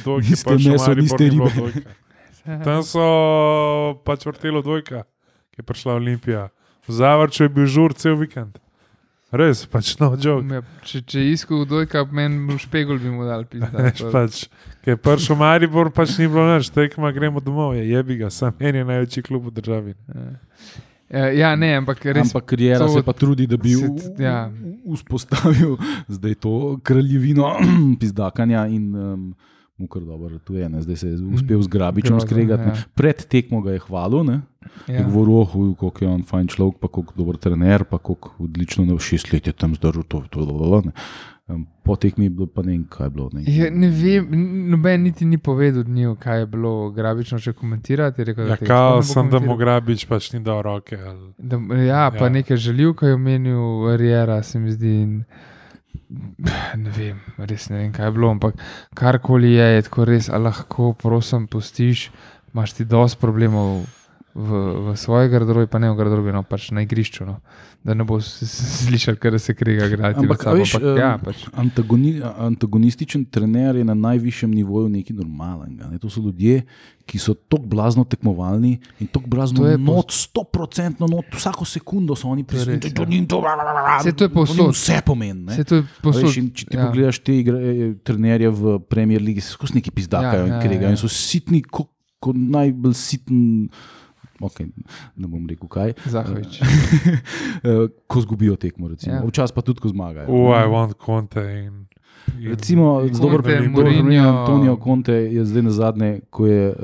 meso, Maribor niste ni bilo ribe. dojka. Tam so pač vrtelo dojka, ki je prišla v Olimpijo. V Zavrču je bil žur cel vikend. Res, pač no, joke. Ja, če, če iskal dojka, meni v špegul bi mu dal pisati. Veš, pač, ki je prišel Maribor, pač ni bilo nič, tekma gremo domov, je jebi ga, sam en je največji klub v državi. Ja, ne, ampak res. Ampak karijera to- se pa trudi, da bi se- ja. vzpostavil zdaj to kraljevino pizdakanja in um, mu kar dobro ratuje. ne. Zdaj se je uspel z Grabičem Grozno, skregati. ja. Pred tekmo ga je hvalil, ne? Je ja. govoril, oh, kako je on fajn človek, pa kako dober trener, pa kako odlično ne šest let je tam zdržal to. to, to, to po tekmi je bilo pa ne vem, kaj je bilo. Ne, Ja, ne vem, noben niti ni povedal dnevno, kaj je bilo grabično še komentirati. je Rekel, da Ja, kao sem, da mu grabič pač ni dal roke. Ali... Da, ja, pa Ja. nekaj želil, ko je omenil Riera, se mi zdi. In, ne vem, res ne vem, kaj je bilo, ampak karkoli je, je tako res, a lahko, prosim, pustiš, imaš ti dosti problemov v, v svoji garderobi, pa ne v garderobi, no pač na igrišču. No. Da ne bo slišal, kar se kriga, graditi. Ampak, a veš, ampak, ja, pač. Antagoni, antagonističen trener je na najvišjem nivoju nekaj normalnega. Ne? To so ljudje, ki so tako blazno tekmovalni in tako blazno To not, sto procentno not, vsako sekundo so oni prisotni. ja. To to, Saj to je to ni povsod. Vse pomeni. ne. Se to je posod. Veš, če ti ja. pogledaš te igre, eh, trenerje v Premier League, se skozi neki pizdakajo Ja, ja, in ja, kregajo. ja. In so sitni, kot ko najbolj sitni. Okay, ne bom rekel kaj. Zahovič. Eh, ko zgubijo tekmo, recimo. Ja. Ja. včasih pa tudi, ko zmagajo. Oh, I want Conte. In... In- Recimo, z dobro primerjam, Antonijo Conte je zdaj na zadnje, ko je uh,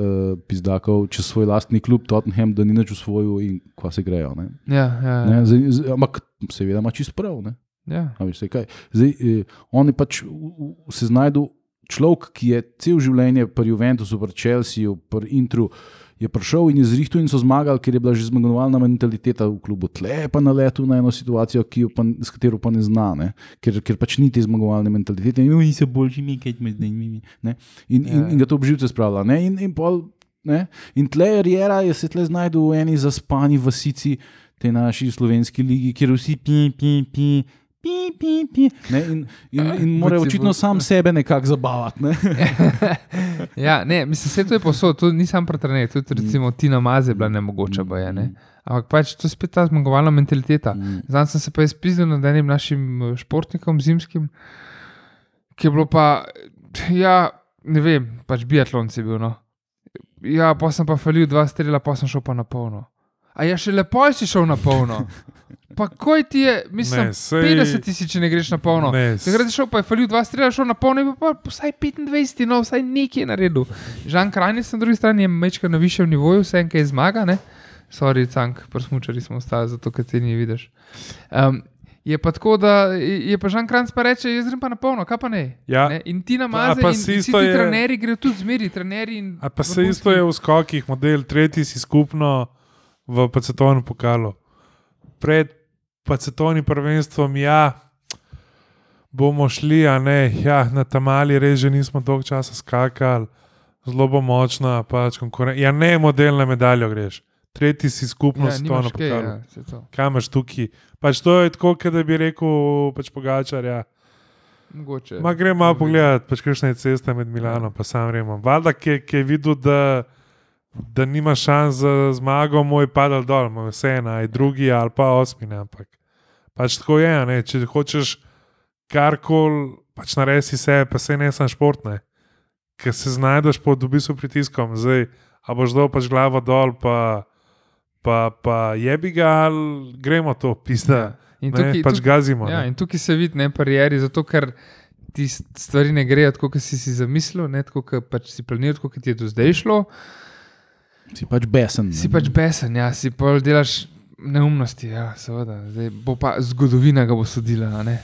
pizdakal čez svoj lastni klub Tottenham, da ni nič usvojil in kva se grejo. Ne? Ja, ja, Ne, ja. zdaj, zdaj, ampak seveda ima čist prav. Ne? ja. A veš, kaj. Zdaj, eh, on je pač v- v- se znašel človek, ki je cel življenje pri Juventusu, pri Chelseaju, pri Intru. Je prišel in je zrihtel in so zmagali, ker je bila že zmagovalna mentaliteta v klubu. Tle pa na letu na eno situacijo, pa, s katero pa ne zna, ne? Ker, ker pač ni te zmagovalne mentalitete. In oni so boljši, mi kaj med njimi. ne. In, in, Ja. in ga to obživce spravlja. In, in, pol, ne? in tle Riera, je se tle znašel v eni zaspani vasici, te naši slovenski ligi, kjer vsi pi, pi, pi. Pi, pi, pi, ne, in in, in mora očitno sam sebe nekako zabavati. Ne? ja, ne, mislim, vse to je posod, to ni sam pretrener, tudi recimo Tina Maze je bila nemogoča, baje, ne. Ampak pač to je spet ta zmagovalna mentaliteta. Mm. Sem se pa izpizdil nad enim našim eh, športnikom zimskim, ki je bilo pa, ja, ne vem, pač biatlon si bil. No. Ja, pa sem pa falil dva strela, pa sem šel pa na polno. A ja, še lepo si šel na polno. Pa koj ti je, mislim, Ne, sej- 50 tisoč, če ne greš na polno. Takrat je šel, pa je falil dva strela, šel na polno, pa pa vsaj 25, no, vsaj nekaj je naredil. Žan Krajnic na drugi strani je mečka na višjem nivoju, vse en kaj zmaga, ne. Sorry, cank, prsmučari smo ostali, zato ker ti ni vidiš. Um, je pa tako, da je pa Žan Krajnic pa reče, jaz grem pa na polno, kaj pa ne. Ja, ne? In ti na A maze, pa si vsi isto je- trenerji grejo tudi zmeri, trenerji in. A pa se vrhunski- isto je v skokih, model, tretji si skupno v Pacetovnem pokalu. Pred Pacetovnim prvenstvom, ja, bomo šli, a ne, ja, na tamali res že nismo dolgo časa skakali, zelo bo močna, pač konkurenca. Ja, ne, model na medaljo greš. Tretji si skupno Ja, ja, kaj, pokalu. ja. Kaj imaš tukaj? Pač to je tako, da bi rekel pač Pogačar, ja. Mogoče. Ma gremo malo pogledat, pač kakšna je cesta med Milanom in sam Remom. Valjda, ki je videl, da, da nima šans za zmago, moj padal dol, moj vse ena, aj drugi ali pa osmi. ne, Ampak pač tako je, ne? če hočeš karkoli, pač naredi sebe, pa se ne sam športne. Ker se znajdeš pod obisom pritiskom, zdaj, a boš dol pač glavo dol, pa, pa, pa jebi ga, ali gremo to, pisa. In Ne, tukaj, pač tukaj, gazimo. ja, ne. in tukaj se vidi ne parijeri, zato ker ti stvari ne grejo tako, kot si si zamislil, ne tako, kot pač si planiral, kot ti je do zdaj šlo. Si pač besen. ne. Si pač besen, ja, si pa delaš neumnosti, ja, seveda. Zdaj bo pa zgodovina ga bo sodila. a ne.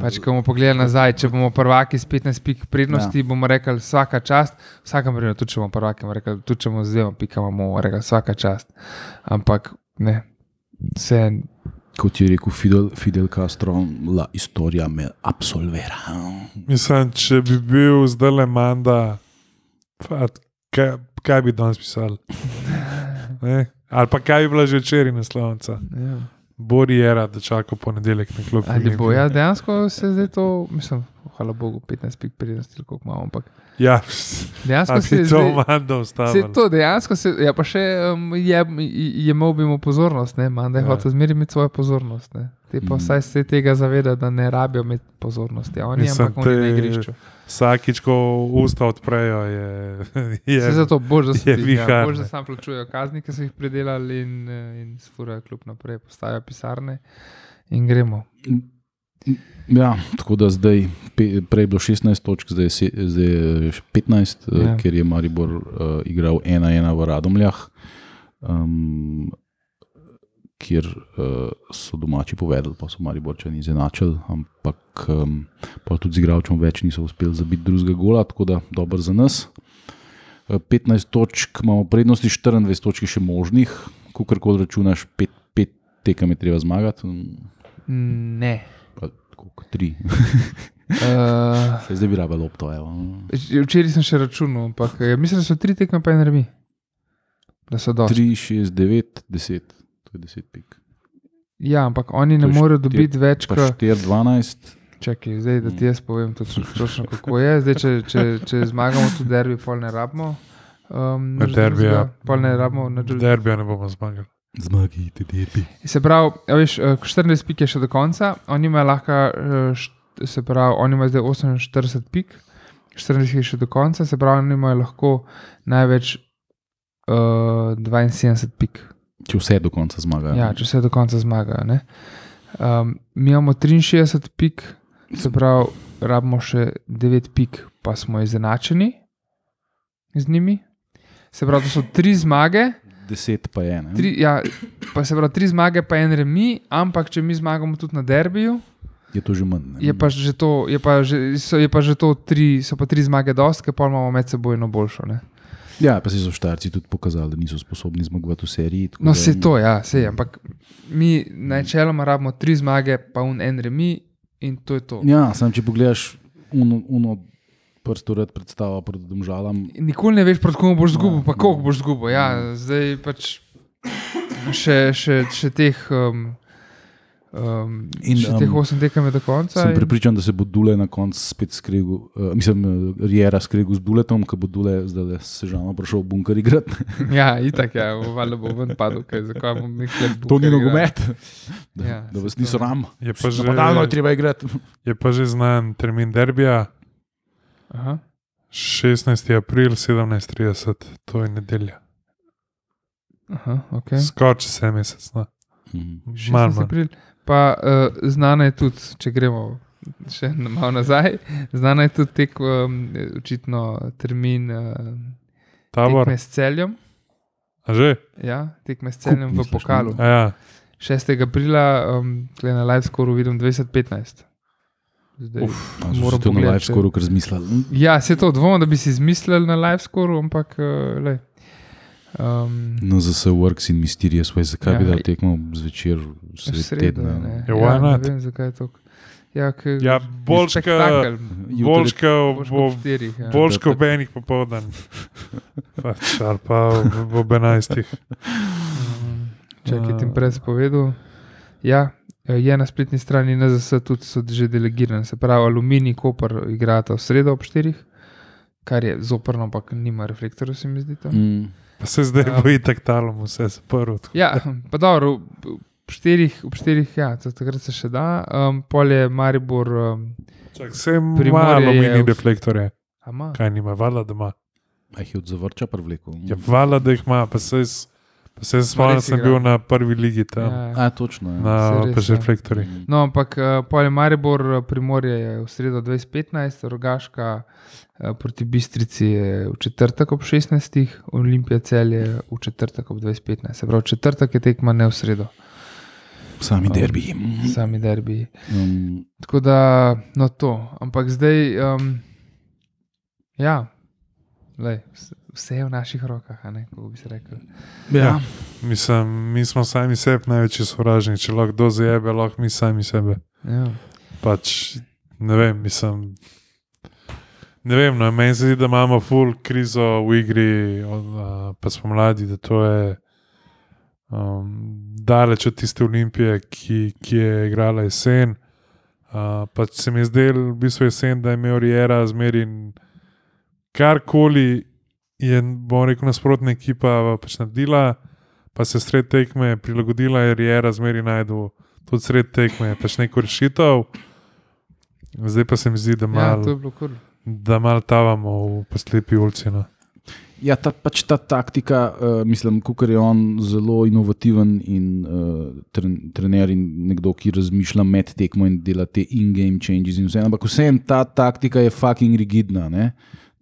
Pač, ko bomo pogledali nazaj, če bomo prvaki s 15 pik prednosti, ja. bomo rekli vsaka čast, vsaka primer, tudi če bomo prvaki, rekli, tudi če bomo z dvema pikama, bomo rekli vsaka čast. Ampak ne, vse Kot je rekel Fidel, Fidel Castro, la historia me absolvera. Mislim, če bi bil zdaj le manda, pa, kaj, kaj bi danes pisali? Ne? Ali pa kaj bi bila že včeraj naslovnica? Ja. Bori je rad, da čaka ponedeljek na klub. Ali bo ja, dejansko se zdaj to, mislim, hvala Bogu, 15 pik prednosti, koliko imamo. Ampak Ja, dejansko se je to zdaj- manda Se ustavil. to dejansko, se, ja, pa še um, je, imel bi mu pozornost, ne, Manda je Ja. hotel zmeriti imeti svojo pozornost. Ne. Te pa Mhm. vsaj se tega zaveda, da ne rabijo imeti pozornosti. Ja, oni, Mislim, ampak oni na igrišču. Vsakič, ko usta odprejo, je. je Se zato bolj, da je ti, ja, bolj, da sam plačujejo kazni, ki so jih predelali in, eh, in sfurajo kljub naprej, postajajo pisarne in gremo. Ja, tako da zdaj, pe, prej je bilo 16 točk, zdaj je, se, zdaj je 15, Ja. ja. ker je Maribor uh, igral 1-1 v Radomljah, um, kjer uh, so domači povedali, pa so Mariborčani izenačili, ampak um, pa tudi z igralčem več niso uspeli zabiti drugega gola, tako da dobro za nas. Uh, 15 točk imamo prednosti, 24 točk je še možnih, ko kar koli računaš, 5 tekem je treba zmagati. Ne. Tako kot tri. Uh, Zdaj bi rabljal lopto. evo. včeraj sem še računal, ampak eh, mislim, da so tri tekme pa en remi. Da so dosti. 3, 6, 9, 10. To je 10 pik. Ja, ampak oni ne morejo dobiti več kot. 4, 12. Čakaj, zdaj da ti jaz povem točno, točno kako je. Zdaj, če, če, če zmagamo tu derbi, pol ne rabimo. Um, derbija. Pol ne rabimo. Derbija ne bomo zmagali. Zmagajte, derbi. Se pravi, a veš, eh, 14 pik je še do konca, oni imajo lahko, eh, se pravi, oni imajo zdaj 48 pik, 14 jih je še do konca, se pravi, oni imajo lahko največ uh, 72 pik. Če vse do konca zmagajo. Ja, če vse do konca zmagajo. ne. Um, mi imamo 63 pik, se pravi, rabimo še 9 pik, pa smo izenačeni z njimi. Se pravi, to so tri zmage, Deset pa je. Ne? tri, ja, pa se pravi, tri zmage, pa en remi, ampak če mi zmagamo tudi na derbiju, Je to že manj. ne? je pa že to, je pa že, so, je pa že to tri, so pa tri zmage dost, ker pa imamo med seboj boljšo. Ne? Ja, pa si so štarci tudi pokazali, da niso sposobni zmagovati v seriji. No, da- se to, ja, se je, ampak mi načeloma rabimo tri zmage, pa un en remi in to je to. Ja, sam če pogledaš uno, uno prsto red predstava pred domžalam. Nikoli ne veš, proti komu boš zgubil, Ja. pa koliko boš zgubil. Ja, zdaj pač še, še, še teh. Um, Um, In, in teh um, osem tekem je do konca. Sem in- pripričan, da se bo Dule na koncu spet skregal, uh, mislim, uh, Riera skregal z Duletom, ko bo Dule zdaj le sežano prišel v bunker igrati. Ja, itak, ja, valjda bo ven padel, kaj, zakaj bomo mi klet To ni nogomet, da, Ja, da vas niso ram. Je pa že, Napadalno je treba igrati. je pa že znan termin derbija, Aha. 16. april 17:30, to je nedelja. Aha, okay. Čez en mesec. No. Mhm. 16. Malo manj. april. Pa uh, znano je tudi, če gremo še malo nazaj, znano je tudi tek, um, očitno termin uh, Tabor, tekme s celjem. a že? Ja, tekme s celjem v pokalu. A ja. 6. aprila, um, na live skoru vidim 2015. Zdaj, Uf, moram to na live skoru kar zmislili. Ja, se to dvomim, da bi si izmislili na live skoru, ampak uh, lej. Um, No, za se works in mysterious, way. zakaj Ja, bi dal tekmo zvečer, v sred sredo, tedna? ne. Ja, ja, ne vem, zakaj je to. Ja, Ja, boljška, boljška boljška bo ob štirih, ja. boljška ob enih popoldan. Pač, ali pa ob- enajstih. Čakaj, Ja. ti prej spovedal. Ja, je na spletni strani NZS tudi so že delegirani, se pravi, Aluminij, Koper igrata v sredo ob štirih, kar je zoprno, ampak nima reflektorja, se mi zdi. To. Mm. Pa se zdaj Ja. bo itak talom vse zaprl. Ja, pa dobro, ob štirih, ob štirih ja, to takrat se še da. Um, pol je Maribor, um, Čak, malo je mini v- reflektorje. ama. Kaj nima, vala da ima. A jih je od zavrča privlekel. Ja, vala da jih ima, pa se jaz, se spomnim, res sem igra. bil na prvi ligi tam. Ja. A, točno. Ja. Na pač ja. No, ampak uh, pol je Maribor, uh, Primorje je v sredo 2015, Rogaška uh, proti Bistrici je v četrtek ob 16, Olimpija cel je v četrtek ob 2015. Se pravi, četrtek je tekma, ne v sredo, Sami Um, derbi. sami derbi. Um, Tako da, no to. Ampak zdaj, um, ja, lej, vse- je v naših rokah, ne, kako bi se rekel. Ja. Mislim, mi smo sami sebi največji sovražniki. Če lahko kdo zajebe, lahko mi sami sebe. Ja. Pač, ne vem, mislim. Ne vem, no, meni se zdi, da imamo full krizo v igri, od, uh, pa smo mladi, da to je um, daleč od tiste olimpije, ki, ki je igrala jesen. Uh, pač se mi je zdelo, v bistvu jesen, da je imel Riera zmeri karkoli je, bom rekel, nasprotna ekipa pač naredila, pa se sred tekme prilagodila, je Riera zmeri najdel tudi sred tekme, pač neko rešitev. Zdaj pa se mi zdi, da ja, malo je kul. da mal tavamo v poslepi ulici. No. Ja, ta, pač ta taktika, uh, mislim, kako je on zelo inovativen in uh, tren, trener in nekdo, ki razmišlja med tekmo in dela te in-game changes in vse. Ampak vseeno ta taktika je fucking rigidna. Ne?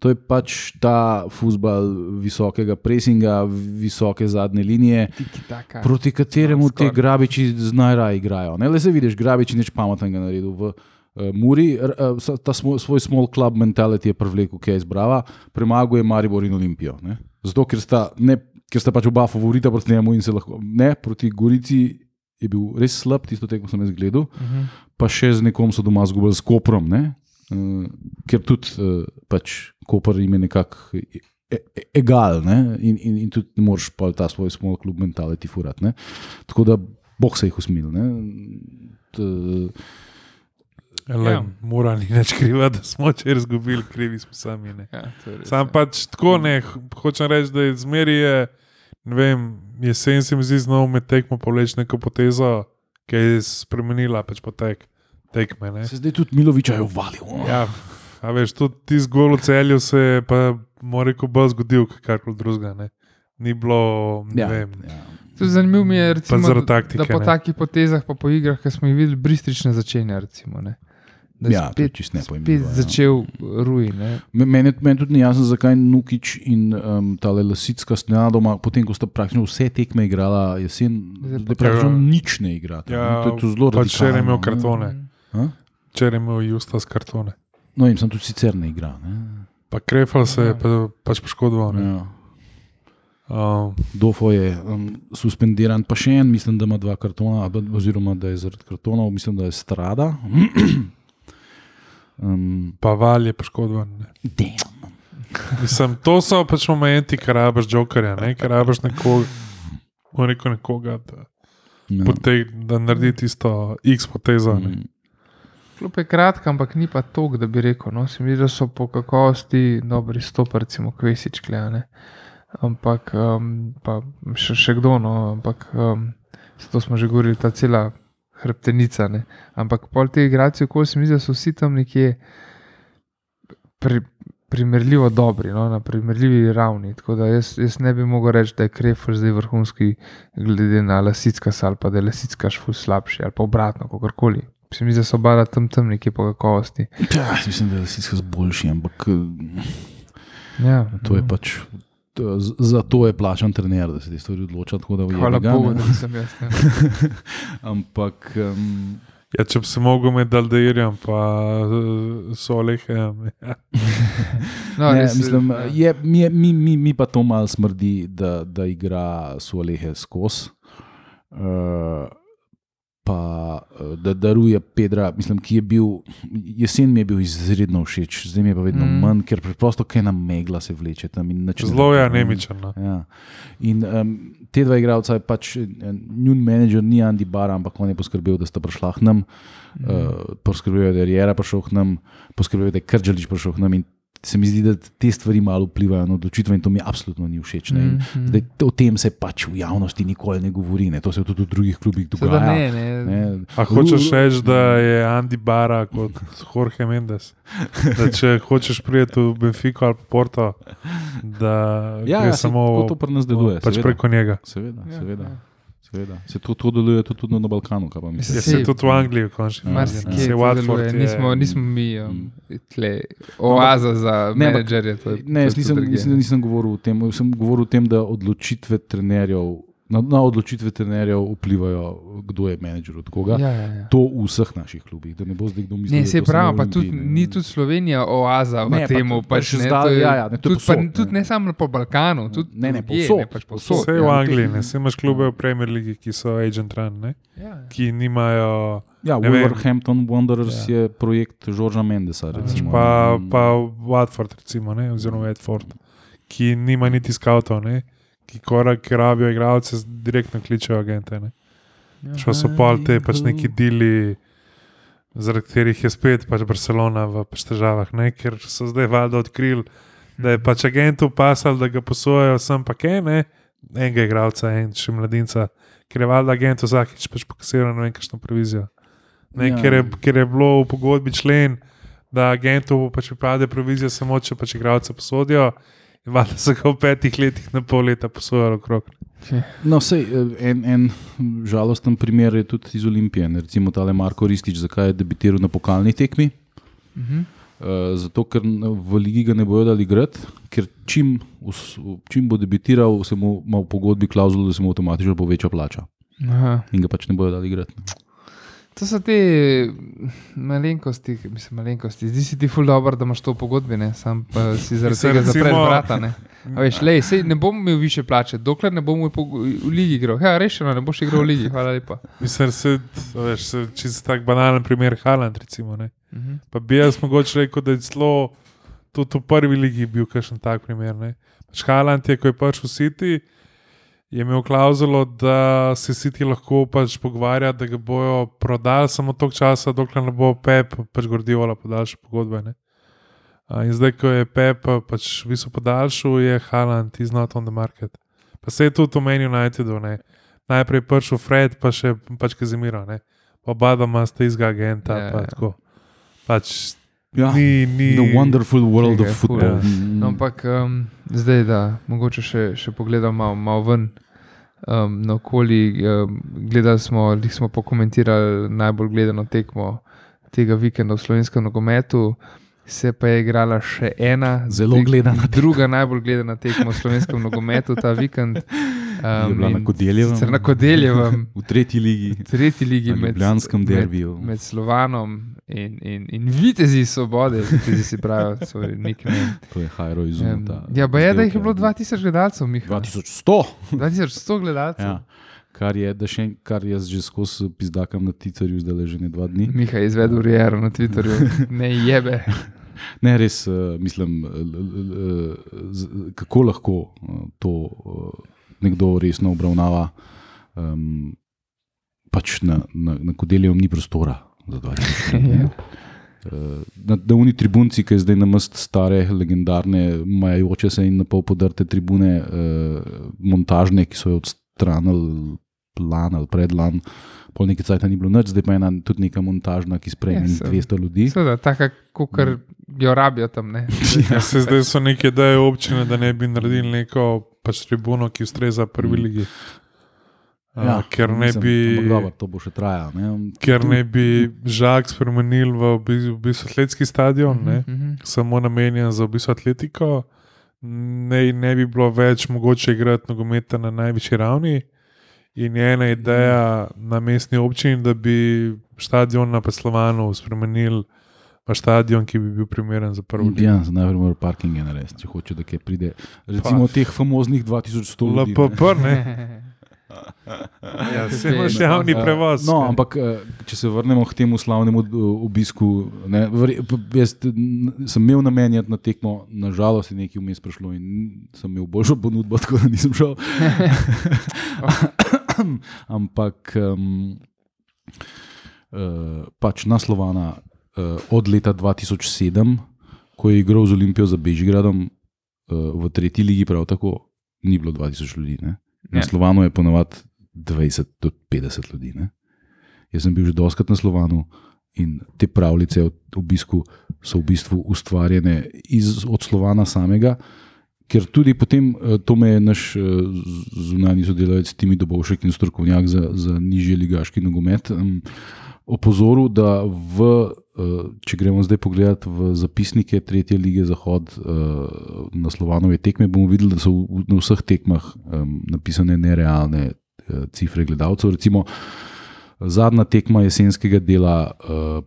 To je pač ta futbal visokega presinga, visoke zadnje linije, Tiki-taka. proti kateremu No, te grabiči znajraje igrajo. Ne le zdaj vidiš, grabiči nič pametnega naredil. V, Uh, Muri, uh, ta smo, svoj small club mentality je privlekel, ki je izbrava, premaguje Maribor in Olimpijo. Ne? Zato, ker sta, ne, ker sta pač oba favorita proti njemu in se lahko. Ne, proti Gorici je bil res slab, tisto tekmo sem jaz gledal, Uh -huh. pa še z nekom so doma zgubili s Koprom, ne? Uh, ker tudi uh, pač Koper jim je nekako e- e- egal ne? in, in, in tudi ne moreš pa ta svoj small club mentality furati. ne. Tako da boh se jih usmil. ne. T- Le, Ja. ja. Mora ni več kriva, da smo če izgubili, krivi smo sami. Ne. Ja, res, Sam ja. pač tako ne, hočem reči, da je zmeri je, ne vem, jesen se mi zdi znov med tekmo povleči neko potezo, ki je spremenila pač potek tekme. Ne. Se zdaj tudi Miloviča je uvalil. Ja, a veš, tudi ti zgolj v celju se je pa, mora reči, bolj zgodil, karkoli drugega. Ne. Ni bilo, ne Ja, vem. ja. Zanimivo mi je, recimo, taktike, da po ne. takih potezah, pa po igrah, ki smo jih videli, bristrič ne začenja. Recimo, ne. da Ja, spet, čisto spet nepojmljivo, ja. začel. Ne? Me- Meni meni tudi ni jasno, zakaj Nukič in um, ta Lasicka sta doma, potem ko sta praktično vse tekme igrala jesen, Zdaj praktično Ja. nič ne igrata. Ja, to je to zelo pač včeraj je radikalno, imel ne. kartone. A? Včeraj je imel Justas kartone. No, in sem tudi sicer ne igra. Ne? Pa Krefal se je Ja. pa, pač poškodoval. ne. Ja. Um, Dofo je um, suspendiran, pa še en, mislim, da ima dva kartona, oziroma da je zaradi kartonov, mislim, da je strada. um, pa Val je poškodovan. Mislim, to so pač momenti, ki rabiš jokerja, ne? ki rabiš nekoga, rekel nekoga da, Ja. poteg, da naredi tisto X potezo. ne. Mm. Klub je kratka, ampak ni pa tok, da bi rekel. No, se mi zdi, da so po kakovosti dobri stop, recimo Kvesič, klejane. Ampak um, pa še, še kdo, no, ampak um, to smo že govorili, ta cela hrbtenica. Ne. Ampak pol te igrače, ko se mi zdi, da so vsi tam nekje pri, primerljivo dobri, no, na primerljivi ravni. Tako da jaz, jaz ne bi mogel reči, da je Krefel zdaj vrhunski, glede na Lasicka ali pa da je Lasicka šfus slabši ali pa obratno, kakorkoli. Se mi zdi, da so oba tam tam nekje po kakovosti. Ja, mislim, da je vsi boljši, ampak eh, Ja, to je pač. to- z- Zato je plačan trener, da se te stvari odloča. tako Da Hvala ujebe ga, Bogu, da nisem jaz. Ja. Ampak um, Ja, če bi se mogel med Aldeirjem pa uh, Solehem. Ja. No, ne, res, mislim, ja. je, mi, mi, mi, mi pa to malo smrdi, da, da igra Sualehe skozi. Uh, pa eh, da daruje Pedra, mislim, ki je bil, jesen mi je bil izredno všeč, zdaj mi je pa vedno Mm. manj, ker preprosto kaj nam megla se vleče tam. in ne Zelo je anemičen. No. Ja. In um, te dva igralca je pač, njun menedžer ni Andy Barra, ampak on je poskrbel, da sta prišla k nam, mm. uh, poskrbel je, da je Jera prišel k nam, poskrbel je, da je Krčalič prišel k nam. In se mi zdi, da te stvari malo vplivajo na odločitve in to mi absolutno ni všeč. Ne. In Mhm. Zdaj, o tem se pač v javnosti nikoli ne govori, ne. to se tudi v drugih klubih dogaja. ne, ne. Ne. A hočeš reči, da je Andy Bara kot Jorge Mendes? Da če hočeš priti v Benfico ali Porto, da Ja, gre ja samo to pri nas deluje. pač seveda. preko njega. Seveda, Ja, seveda. ja. Seveda. Se to, to deluje tudi, tudi na Balkanu. kaj pa misliš? Mislim, Je Sej- se tudi v Angliji, v končni Ja, Se Watford je. nismo, nismo mi um, tle, oaza za Ne, ampak- menedžerje. Ne, jaz nisem, nisem, nisem govoril o tem. Sem govoril o tem, da odločitve trenerjev, na, na odločitve trenerjev vplivajo, kdo je menedžer od koga. Ja, ja, ja. To v vseh naših klubih, da ne bo zdaj kdo mislil. Ne, se je pravi, pa tudi, ne. ni tudi Slovenija oaza v Ne, pa tem. tudi- Pač, še ne, zdaj- je- ja, ja, ne, je tudi, pa, povsod, tudi ne. ne samo po Balkanu, tudi Ne, ne, povsod, ne, pač povsod. Vse Ja, v v Angliji, ne, se imaš klube v Premier League, ki so agent run, ne, Ja, ja. ki nimajo. Ja, Ne. Wolverhampton Wanderers Ja. je projekt Žorža Mendesa. Recimo. Pa, pa Watford, recimo, ne, oziroma Watford, ki nima niti skavtov, ne, ki korak, rabijo igralce, z- direktno kličejo agente. Pa so pol te pač neki deli, zaradi katerih je spet pač Barcelona v pač težavah, ne? ker so zdaj valjda odkrili, da je pač agentu pasal, da ga posojajo sem pa kaj, ne, enega igralca, en še mladinca, ker je valjda agent vsakič pač pokasiral ne vem kakšno provizijo. Ne, Ja. ja. ker, je, ker je bilo v pogodbi člen, da agentu pač pripade provizija samo, če pač igralce posodijo. Valjda so ga v petih letih na pol leta posojali okrog. No, sej, en, en žalosten primer je tudi iz Olimpije. ne, Recimo tale Marko Ristič, zakaj je debitiral na pokalni tekmi. Mhm. Uh, zato, ker v Ligi ga ne bojo dali igrati, ker čim, čim bo debitiral, se mu ima v pogodbi klauzulo, da se mu avtomatično poveča plača. Aha. In ga pač ne bojo dali igrati. To so te malenkosti, mislim, malenkosti. Zdi se ti ful dobro, da imaš to v pogodbi, ne? sam pa si zaradi tega zapreš recimo- vrata. Ne? A Veš, lej, sej, ne bom imel više plače, dokler ne bom v, v ligi igral. Ja, rešeno, ne boš igral v ligi, hvala lepa. Mislim, se, veš, se čisto tak banalen primer Haaland, recimo. Ne. Mhm. Pa bi jaz mogoče rekel, da je zelo, tudi v prvi ligi bil kakšen tak primer. Ne. Pač Haaland je, ko je pač v City, je imel klauzulo, da se City lahko pač pogovarja, da ga bojo prodali samo toliko časa, dokler ne bo Pep pač Gordiola podaljšal pogodbe. Ne. In zdaj, ko je Pep pač viso podaljšal, je Haaland is not on the market. Pa se je tudi v meni Unitedu, ne. Najprej prišel Fred, pa še pač Kazimiro, ne. Oba doma sta izga agenta, Ja, pa ja. tako. Pač Ja, ni, ni. The wonderful world Tega je of football. ja. No, ampak um, zdaj, da mogoče še, še pogledam malo, malo ven. Um, na okoli, um, gledali smo, jih smo pokomentirali najbolj gledano tekmo tega vikenda v slovenskem nogometu. Se pa je igrala še ena, Zelo gledana druga najbolj gledana tekma v slovenskem nogometu ta vikend. Je bila na in Kodeljevem. Na Kodeljevem, V tretji ligi, v tretji ligi med, Ljubljanskem derbiju. med, med Slovanom in, in, in Vitezi svobode, Vitezi si pravijo svoj nik. to je Hajro izumeta. Ja, pa je, da jih je bilo 2000 gledalcev, Miha. 2100. 2100 gledalcev. Ja. Kar je, da še, en- kar jaz že skozi pizdakam na ticarju, zdaj le že ne dva dni. Miha je izvedel Riero na Twitterju, ne jebe. Ne, res uh, mislim, uh, uh, kako lahko uh, to uh, nekdo resno obravnava. Um, pač na, na, na kodelju ni prostora za dva Ja. Uh, na na uni tribunci, ki je zdaj na mest stare, legendarne, majajoče se in na pol podrte tribune, uh, montažne, ki so jo odstranili plan ali predlan. Pol nekaj cajt ni bilo nič, zdaj pa je ena tudi neka montažna, ki sprejme Ja, sem. 200 ljudi. Seveda, tako kot jo rabijo tam. Ne? Ja, se zdaj so neke ideje občine, da ne bi naredili neko pač tribuno, ki ustreza prvi Mm. ligi. Ja, ker ne mislim, bi. Dobro, to bo še trajalo. ne. Ker ne bi žak spremenili v v bistvu atletski stadion, ne, Mhm, mhm. samo namenjen za v bistvu atletiko, ne, ne bi bilo več mogoče igrati nogometa na najvišji ravni. In je ena ideja na mestni občini, da bi stadion na Peslovanu spremenili v stadion, ki bi bil primeren za prvo ligo. Ja, za najprej mora parkinge narediti, če hoče, da kje pride. Recimo teh famoznih 2100 ljudi. LPP, ne? Ja, se imaš javni Eh, prevoz. No, ampak eh, če se vrnemo k temu slavnemu eh, obisku, ne, jaz sem imel namen na tekmo, nažalost je nekaj vmes prišlo in sem imel boljšo ponudbo, tako da nisem šel. ampak um, uh, pač naslovana uh, od leta 2007, ko je igral z Olimpijo za Bežigradom uh, v tretji ligi, prav tako ni bilo 2000 ljudi. Ne? Na Ja. Slovanu je ponovadi 20 do 50 ljudi. Ne? Jaz sem bil že doskrat na Slovanu in te pravljice o obisku so v bistvu ustvarjene iz, od Slovana samega. Ker tudi potem, eh, to me je naš zunanji sodelavec Timi Dobovšek in strokovnjak za, za nižji ligaški nogomet um, opozoril, da v, če gremo zdaj pogledat v zapisnike Tretje lige Zahod eh, na Slovanove tekme, bomo videli, da so na vseh tekmah napisane nerealne eh, cifre gledalcev. Recimo, Zadnja tekma jesenskega dela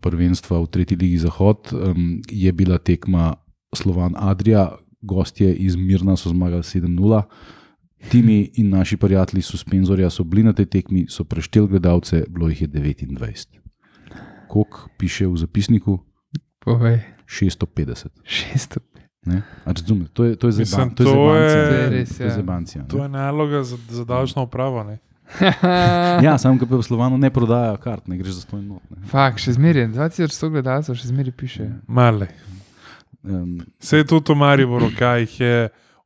prvenstva v Tretji ligi Zahod je bila tekma Slovan Adrija, gostje iz Mirna so zmagali 7-0. Timi in naši prijatelji Suspenzorja so bili na tej tekmi, so prešteli gledalce, bilo jih je 29. Kok piše v zapisniku? Povej, 650. 600. Ne? A razumete, To je, to je Mislim, zeban- to je to je-. To je res, To je ja. zebancija, ne. To je naloga za, za davčno upravo. Ne? Ja, samo ki pa v Slovanu ne prodajajo kart, ne greš za stojno not. ne. Fak, še zmeraj, 2100 gledalcev, še zmeraj piše. Male. Um, Vse je tudi v Mariboru, kaj jih je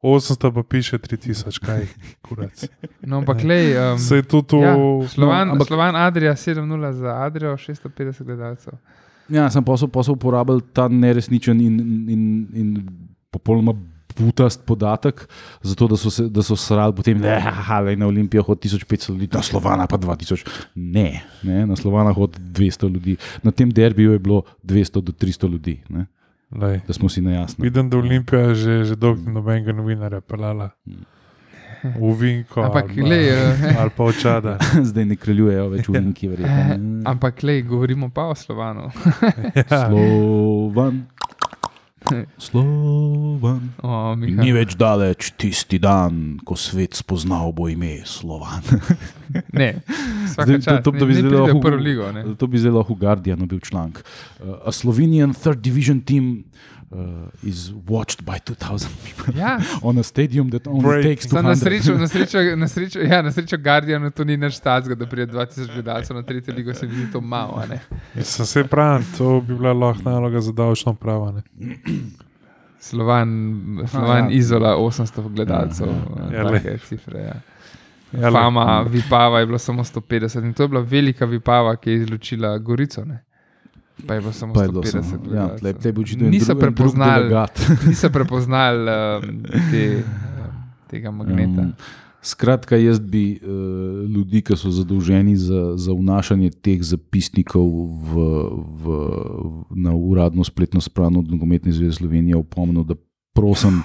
800, pa piše 3000, kaj kurac. No, ampak lej, um, Vse je tudi v. ja, Slovan, no, no, ampak- Slovan Adrija 7-0 za Adrijo, 650 gledalcev. Ja, sem posel, posel uporabljal ta neresničen in, in, in popolnoma butast podatek, zato da so, se, da so srali potem, da je na Olimpijo hod 1500 ljudi, na Slovana pa 2000. Ne, ne na Slovana hod 200 ljudi. Na tem derbiju je bilo 200 do 300 ljudi, ne, Lej. da smo si na jasno. Vidim, da Olimpija že, že dolgo ni nobenega novinarja pelala. V Vinko. Ampak, ali, pa- glej, eh, ali pa očada. Zdaj ne kraljujejo več v Linki, verjetno. Ampak lej, govorimo pa o Slovanu. Ja. Slovan, Slovan. O, In Miha. Ni več daleč tisti dan, ko svet spoznal bo ime Slovan. Ne, Zdaj, to- čast, to- to bi pride lahko- prvo ligo. Ne. To bi zelo lahko v Guardianu bil članek. Uh, a Slovenian third division team uh, is watched by 2000 people Ja, on a stadium that only Break. takes Sam na 200. srečo, na srečo, na srečo, ja, na srečo Guardianu to ni naš stazga, da pride 2000 gledalcev na tretjo ligo, se mi zdi to malo. a ne. Sem se pravil, to bi bila lahko naloga za davčno upravo. ne. Slovan, Slovan ja. Izola 800 gledalcev, Ja, ja. ja, Ja, take cifre. Ja. Ja, Fama Vipava je bilo samo 150 in to je bila velika Vipava, ki je izločila Gorico. Ne? Pa je bilo samo Pa je bilo 150 samo, ja, tle, tle Niso prepoznali-. Niso prepoznali um, te, um, tega magneta. Um, Skratka, jaz bi uh, ljudi, ki so zadolženi za, za vnašanje teh zapisnikov v, v, na uradno spletno stran od Nogometne zveze Slovenije, opomnil, da prosim,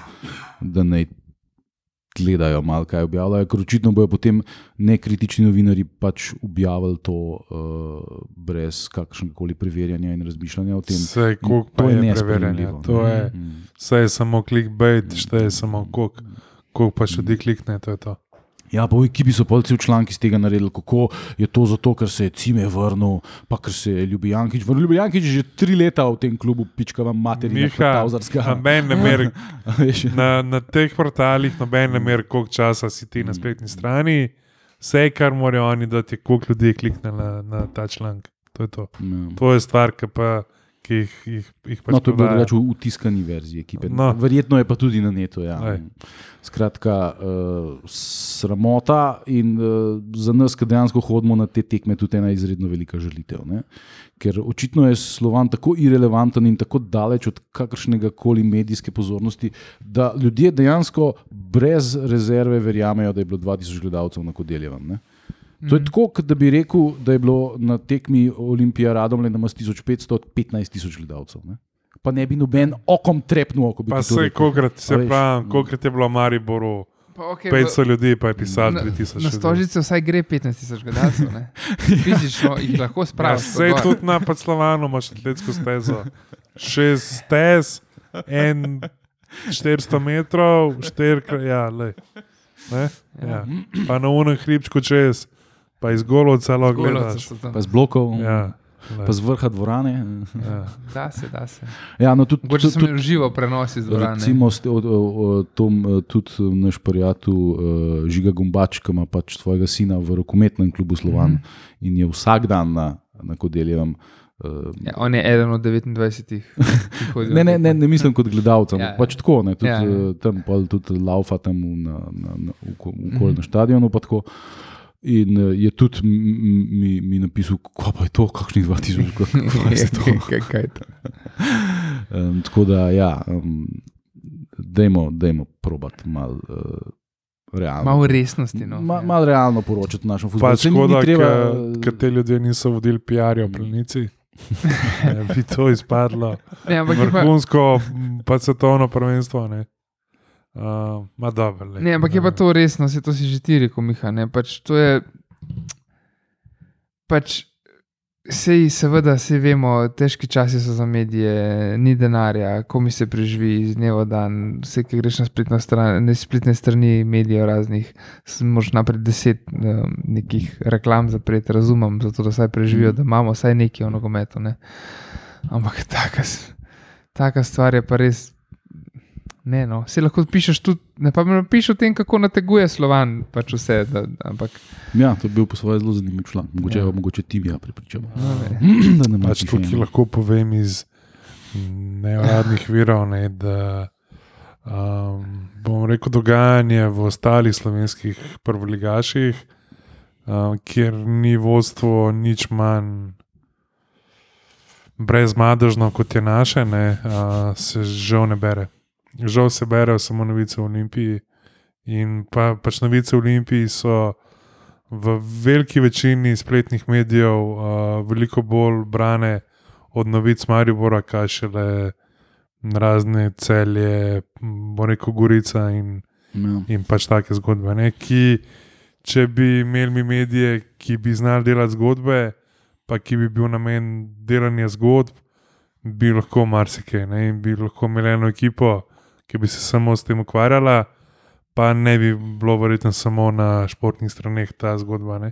da naj gledajo malo, kaj objavljajo, ker očitno bojo potem nekritični novinari pač objavili to uh, brez kakršnega koli preverjanja in razmišljanja o tem. Vse, koliko pa je je ne. To je, Mm. vse je samo clickbait, šteje samo koliko, koliko pa še ljudi klikne, to je to. Ja, pa v ekipi so polci v članki iz tega naredili, kako je to zato, ker se je Cime vrnil, pa ker se je Ljubljankič vrnil. Ljubljankič je že tri leta v tem klubu, pička vam materina, Miha, Tavzarska. noben ne mer, Veš, na, na teh portalih, noben ne mer, koliko časa si ti na Mm. spletni strani. Vse, kar morajo oni dati, je koliko ljudi klikne na, na ta članek. To je to. ja. To je stvar, ki, pa, ki jih, jih, jih pač No, to je bilo drugače v, v tiskani verziji ekipe. No. Verjetno je pa tudi na netu. Ja. Skratka, uh, sramota in uh, za nas, ki dejansko hodimo na te tekme, tudi ena izredno velika želitev. Ne? Ker očitno je Slovan tako irrelevanten in tako daleč od kakršnega koli medijske pozornosti, da ljudje dejansko brez rezerve verjamejo, da je bilo 2000 gledalcev na Kodeljevem. To je tako, kot da bi rekel, da je bilo na tekmi Olimpija Radom le na 1500 od 15 tisoč gledalcev. Ne? Pa ne bi noben okom trepnil, ko bi Pa se, kolikrat, se A veš, pravi, mm. kolikrat je bilo v Mariboru, Pa, okay, 500 ljudi, pa je pisalo na, 3000 na stožice vsaj gre 15 tisoč gledalcev. ne. Fizično jih lahko Ja, spraviš. Sej tudi na Paclovanu imaš atletsko stezo. Šest stez, en 400 metrov, štirikrat, ja, le. Ne? Ja. Pa na unem hribčku čez, pa iz golo celo gledaš. Pa z blokov, Ja, pa z vrha dvorane. ja. Da se, da se. Ja, no, tudi, Mogoče tudi, sem imel živo prenos iz dvorane. Recimo, ste- od- o- o- Tom, eh, tudi eh, naš prijatelj uh, Žiga Gombač, ki ima pač svojega sina v rokometnem klubu Slovan mm Mhm. -hmm. in je vsak dan na, na Kodeljevem. Uh, Ja, on je eden od 29, ki hodijo. Ne, ne, ne, ne mislim kot gledalcem, Ja, pač tako, ne, tudi, Ja, ja, tam tudi laufa tam v, na, na, na, v, ko- v, Mhm. kol na stadionu. pa tako. In eh, je tudi mi, mi napisal, kako pa je to, kakšnih 2000, kako je to. Kaj, kaj je to? Um, tako da, ja, um, dajmo, dajmo probati malo uh, realno. Malo resnosti. No. Ma, malo realno poročati našem futbolu. Pač škoda, treba, ker te ljudje niso vodili PR-ja v plenici. Bi to izpadlo. Ne, ampak Vrhunsko, pa svetovno prvenstvo. Ne, uh, ma dobro. ne, ampak je pa to resno, se to si že ti rekel, Miha. Ne? Pač to je. Pač, Sej, seveda, vsi vemo, težki časi so za medije, ni denarja, ko mi se preživi iz dneva v dan. Vse, ki greš na stran, na spletne strani medijev raznih, mož naprej deset um, nekih reklam zapreti, razumem, zato da vsaj preživijo, da imamo vsaj nekaj o nogometu. Ne? Ampak taka, taka stvar je pa res. Ne, no, vse lahko pišeš tudi, ne pa mi napišeš o tem, kako nateguje slovan, pač vse. Da, ampak, Ja, to je bil po svoje zelo zanimiv članek. Mogoče, Ja. ja. mogoče ti ja prepričamo. no, ne. da ne Pač napiše tukaj eno. lahko povem iz neuradnih virov, ne, da um, bom rekel dogajanje v ostalih slovenskih prvoligaših, um, kjer ni vodstvo nič manj brezmadežno kot je naše, ne, uh, se žal ne bere. Žal se berejo samo novice o Olimpiji. In pa, pač novice o Olimpiji so v veliki večini spletnih medijev uh, veliko bolj brane od novic Maribora, kaj šele razne celje, bo rekel Gorica in, Ja. in pač take zgodbe. Ne, ki, če bi imeli mi medije, ki bi znali delati zgodbe, pa ki bi bil namen delanja zgodb, bi lahko marsikaj. Ne, in bi lahko imeli eno ekipo, ki bi se samo s tem ukvarjala, pa ne bi bilo verjetno samo na športnih straneh ta zgodba. Ne.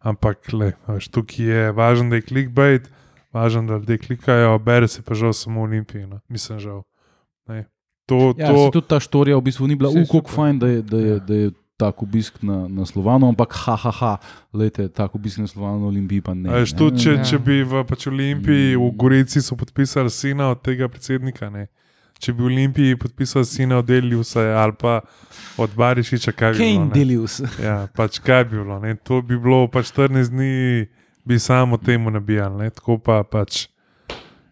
Ampak le, veš, tukaj je važno, da je clickbait, važno, da ljudje klikajo, bere se pa žal samo Olimpiji. No. Mislim, žal. Ne. To, Ja, to, tudi ta štorija v bistvu ni bila ukok super. fajn, da je, da je, Ja. da je tak obisk na, na Slovanu, ampak ha, ha, ha, lejte, tak obisk na Slovanu, na Olimpiji pa ne. Tudi, če, Ja. če bi v pač Olimpiji, v Mm. Gorici so podpisali sina od tega predsednika, ne. Če bi v Olimpiji podpisali sina od Deliusa ali pa od Barišiča, kaj bi bilo. Kane ne. Delius. Ja, pač kaj bi bilo. Ne? To bi bilo pač 14 dni, bi samo temu nabijali, ne? tako pa pač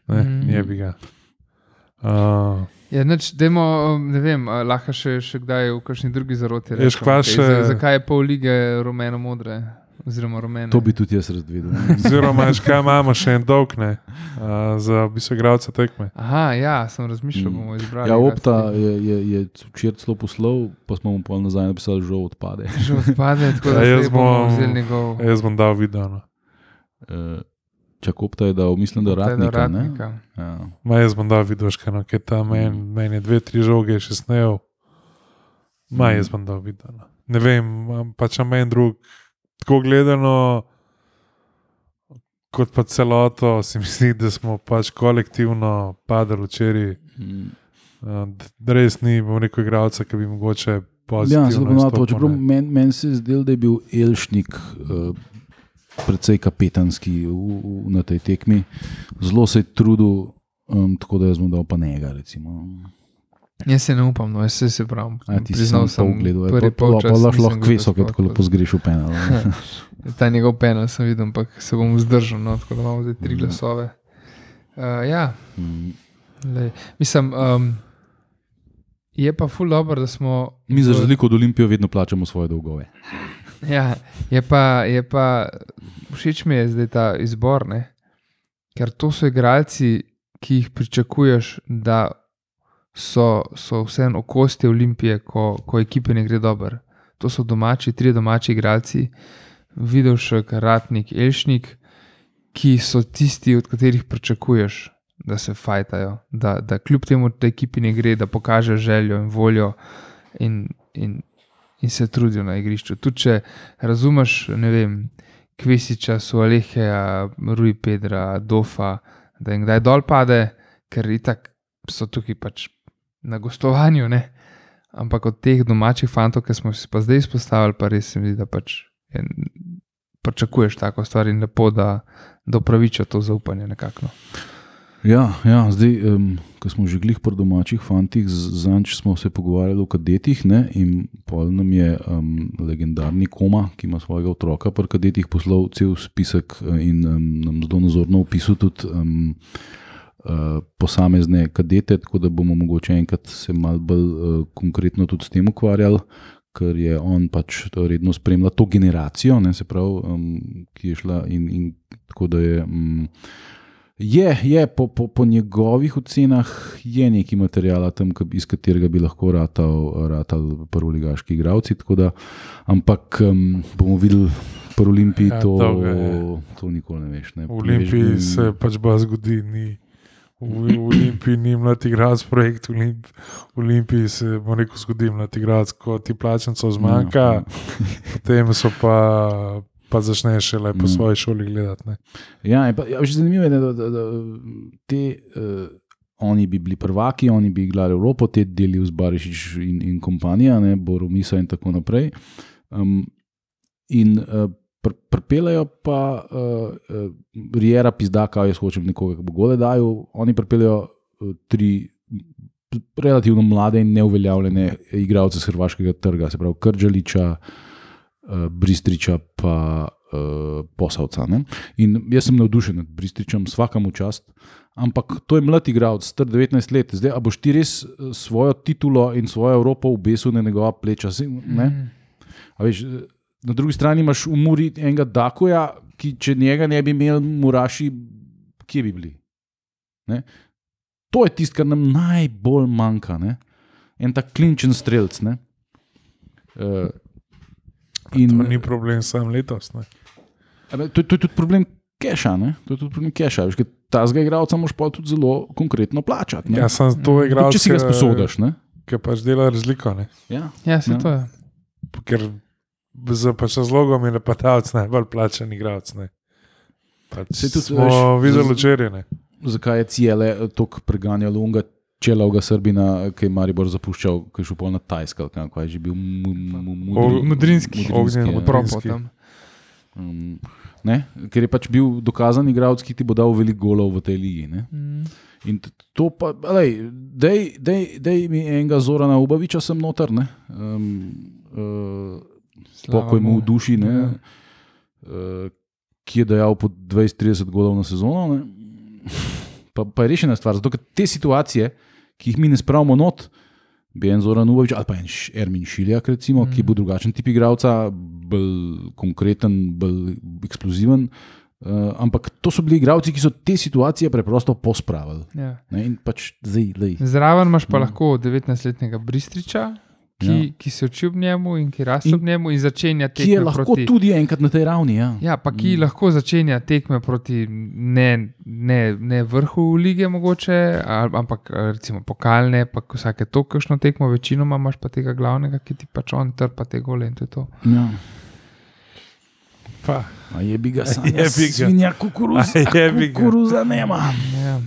ne, Mhm. je bi ga. Uh, Ja, neč, dajmo, ne vem, lahko še, še kdaj v kakšni drugi zaroti. Rečemo, Zakaj je pol lige rumeno-modre? Oziroma rumene. To bi tudi jaz razvedel. oziroma, kaj imamo še en dolg ne, uh, za bistvo igralca tekme. Aha, ja, sem razmišljal, Mm. bomo izbrali. Ja, opta je, je, je včeraj celo poslal, pa smo mu pol nazaj napisali, že odpade. Že odpade, tako da Ja, jaz bom- vzeli njegov. Jaz bom dal video. No. Uh, Čak opta je dal, mislim, da ratnika. ne? ratnika. Ja. Ma jaz bom dal video, škaj, no, ker tam meni men je dve, tri žoge še snel. Ma jaz bom dal video. No. Ne vem, pač am en drug. Tako gledano, kot pa celoto, se mi zdi, da smo pač kolektivno padali včeraj. Mm. Uh, res ni, bom rekel, igralca, ki bi mogoče Ja, pozitivno. ne. meni men se je zdelo, da je bil Elšnik uh, precej kapetanski v, v, na tej tekmi. Zelo se je trudil, um, tako da jaz bom dal pa njega. Jaz se ne upam, no, jaz se, se pravim. A ti si priznal gledal, prvi ja, pa, pa, pa polčas lahko lahko ker sploh, tako lepo zgrešil penal. ne. Ta njegov penal sem videl, ampak se bom vzdržal, no, tako da imamo zdaj tri Mhm. glasove. Uh, ja, Mm. lej. mislim, um, je pa ful dobro, da smo. Mi za v- razliko od Olimpije vedno plačamo svoje dolgove. Ja, je pa, je pa všeč mi je zdaj ta izbor, ne? ker to so igralci, ki jih pričakuješ, da so, so vseeno okosti Olimpije, ko, ko ekipi ne gre dobro. To so domači, tri domači igralci, Vidovšek, Ratnik, Elšnik, ki so tisti, od katerih pričakuješ, da se fajtajo, da, da kljub temu, da ekipi ne gre, da pokaže željo in voljo in, in, in se trudijo na igrišču. Tudi če razumeš, ne vem, Kvesiča, Sualeheja, Rui Pedra, Dofa, da jim kdaj dol pade, ker itak so tukaj pač na gostovanju, ne. Ampak od teh domačih fantov, ki smo si pa zdaj izpostavili, pa res se mi zdi, da pač je, pričakuješ tako stvar in lepo, da, da upravičijo to zaupanje nekako. no. Ja, ja zdaj, um, ko smo že glih pri domačih fantih, zanč smo se pogovarjali o kadetih ne, in pol nam je um, legendarni Koma, ki ima svojega otroka, pri kadetih poslal cel spisek eh, in um, nam zelo nazorno opisal tudi um, uh, posamezne kadete, tako da bomo mogoče enkrat se mal bolj uh, konkretno tudi s tem ukvarjali. Ker je on pač to redno spremljal to generacijo, ne, se pravi, um, ki je šla in, in tako da je. Um, Je, je po, po, po njegovih ocenah je nekaj materijala tam, iz katerega bi lahko ratal, ratal prvoligaški igravci. Da, ampak um, bomo videli pri Olimpiji, Ja, to, to nikoli ne veš. Ne. V Olimpiji veš, se pač bo zgodi. Ni. V, Olimpiji ni mlad igralec, projekt v Olimp, Olimpiji se bo rekel, zgodi mlad igralec, ko ti plačencev zmanjka, Ja. potem so pa, pa začneš šele po Mm. svoji šoli gledati. ne. Ja, pa, ja, zanimivo je, da, da, da te, uh, oni bi bili prvaki, oni bi igrali Evropo, te delijo z Barišič in, in kompanija, ne, Boromisa in tako naprej. Um, in uh, pr, pripeljajo pa uh, uh, Riera, Pizdaka, jaz hočem nekoga, ki bo gole dajal, oni pripeljajo uh, tri. Relativno mlade in neuveljavljene igralce z hrvaškega trga, se pravi Krčaliča, uh, Bristriča, pa uh, Posavca. Ne? In jaz sem navdušen nad Bristričem, vsakemu čast. Ampak to je mlad igralec, star 19 let. Zdaj, a boš ti res eh, svojo titulo in svojo Evropo obesil na njegova pleča? Si- Ne? Mhm. A Veš, eh, na drugi strani imaš v Muri enega Dakoja, ki če njega ne bi imel, Muraši, kje bi bili. Ne? To je tisto, kar nam najbolj manjka. Ne? En tak klinčen strelc. ne. Uh, in, To ni problem sam letos. Ne. To, to je tudi problem keša. Ne? To je tudi problem keša. Veš, ta zga igralca moš pa tudi zelo konkretno plačati. ne. Ja, sem to Mm. igral. Če si ga sposodiš. ne. Ki pač dela razliko. Ne. Ja. Ja, se Ja. to je. Ker z pač razlogom je napadalec najbolj plačen igralec. Pač Saj tudi, smo veš, videli z- včeraj. ne. Zakaj je cijele tako preganjalo unga čelovega Srbina, ki je Maribor zapuščal, ki je šel pol na Tajsko, kaj je že bil Mudrinski, Ognjen ja. Mudrinski. propo tam. Um, ne, ker je pač bil dokazan igralec, ki ti bo dal veliko golov v tej ligi. Ne? Mhm. In to pa, lej, dej, dej, dej mi enega Zorana Ubaviča sem noter, ne. Um, uh, Slava pokoj mu mu. v duši, ne, Ja. uh, ki je dajal po 20-30 golov na sezono. Ne. pa, pa je rešena stvar. Zato, te situacije, ki jih mi ne spravimo not, bi en Zoran Uvovič ali pa en Ermin Šiljak, recimo, mm. ki bo drugačen tip igralca, bolj konkreten, bolj eksploziven. Uh, ampak to so bili igralci, ki so te situacije preprosto pospravili. Ja. Ne, pač zdaj, lej. Zraven imaš pa lahko 19-letnega Bristriča, ki, Ja. ki se uči ob njemu in ki raste ob njemu in začenja Ki je tekme lahko proti. tudi enkrat na tej ravni. Ja. Ja, pa ki mm. lahko začenja tekme proti ne, ne, ne vrhu lige, mogoče, ali, ampak recimo pokalne, pa vsake to, kakšno tekmo, večinoma imaš pa tega glavnega, ki ti pač on trpa te gole in to je to. Ja. Pa, A je bi ga sam, Jebi ga. svinja kukuruza, A jebi ga. kukuruza nema. Ja,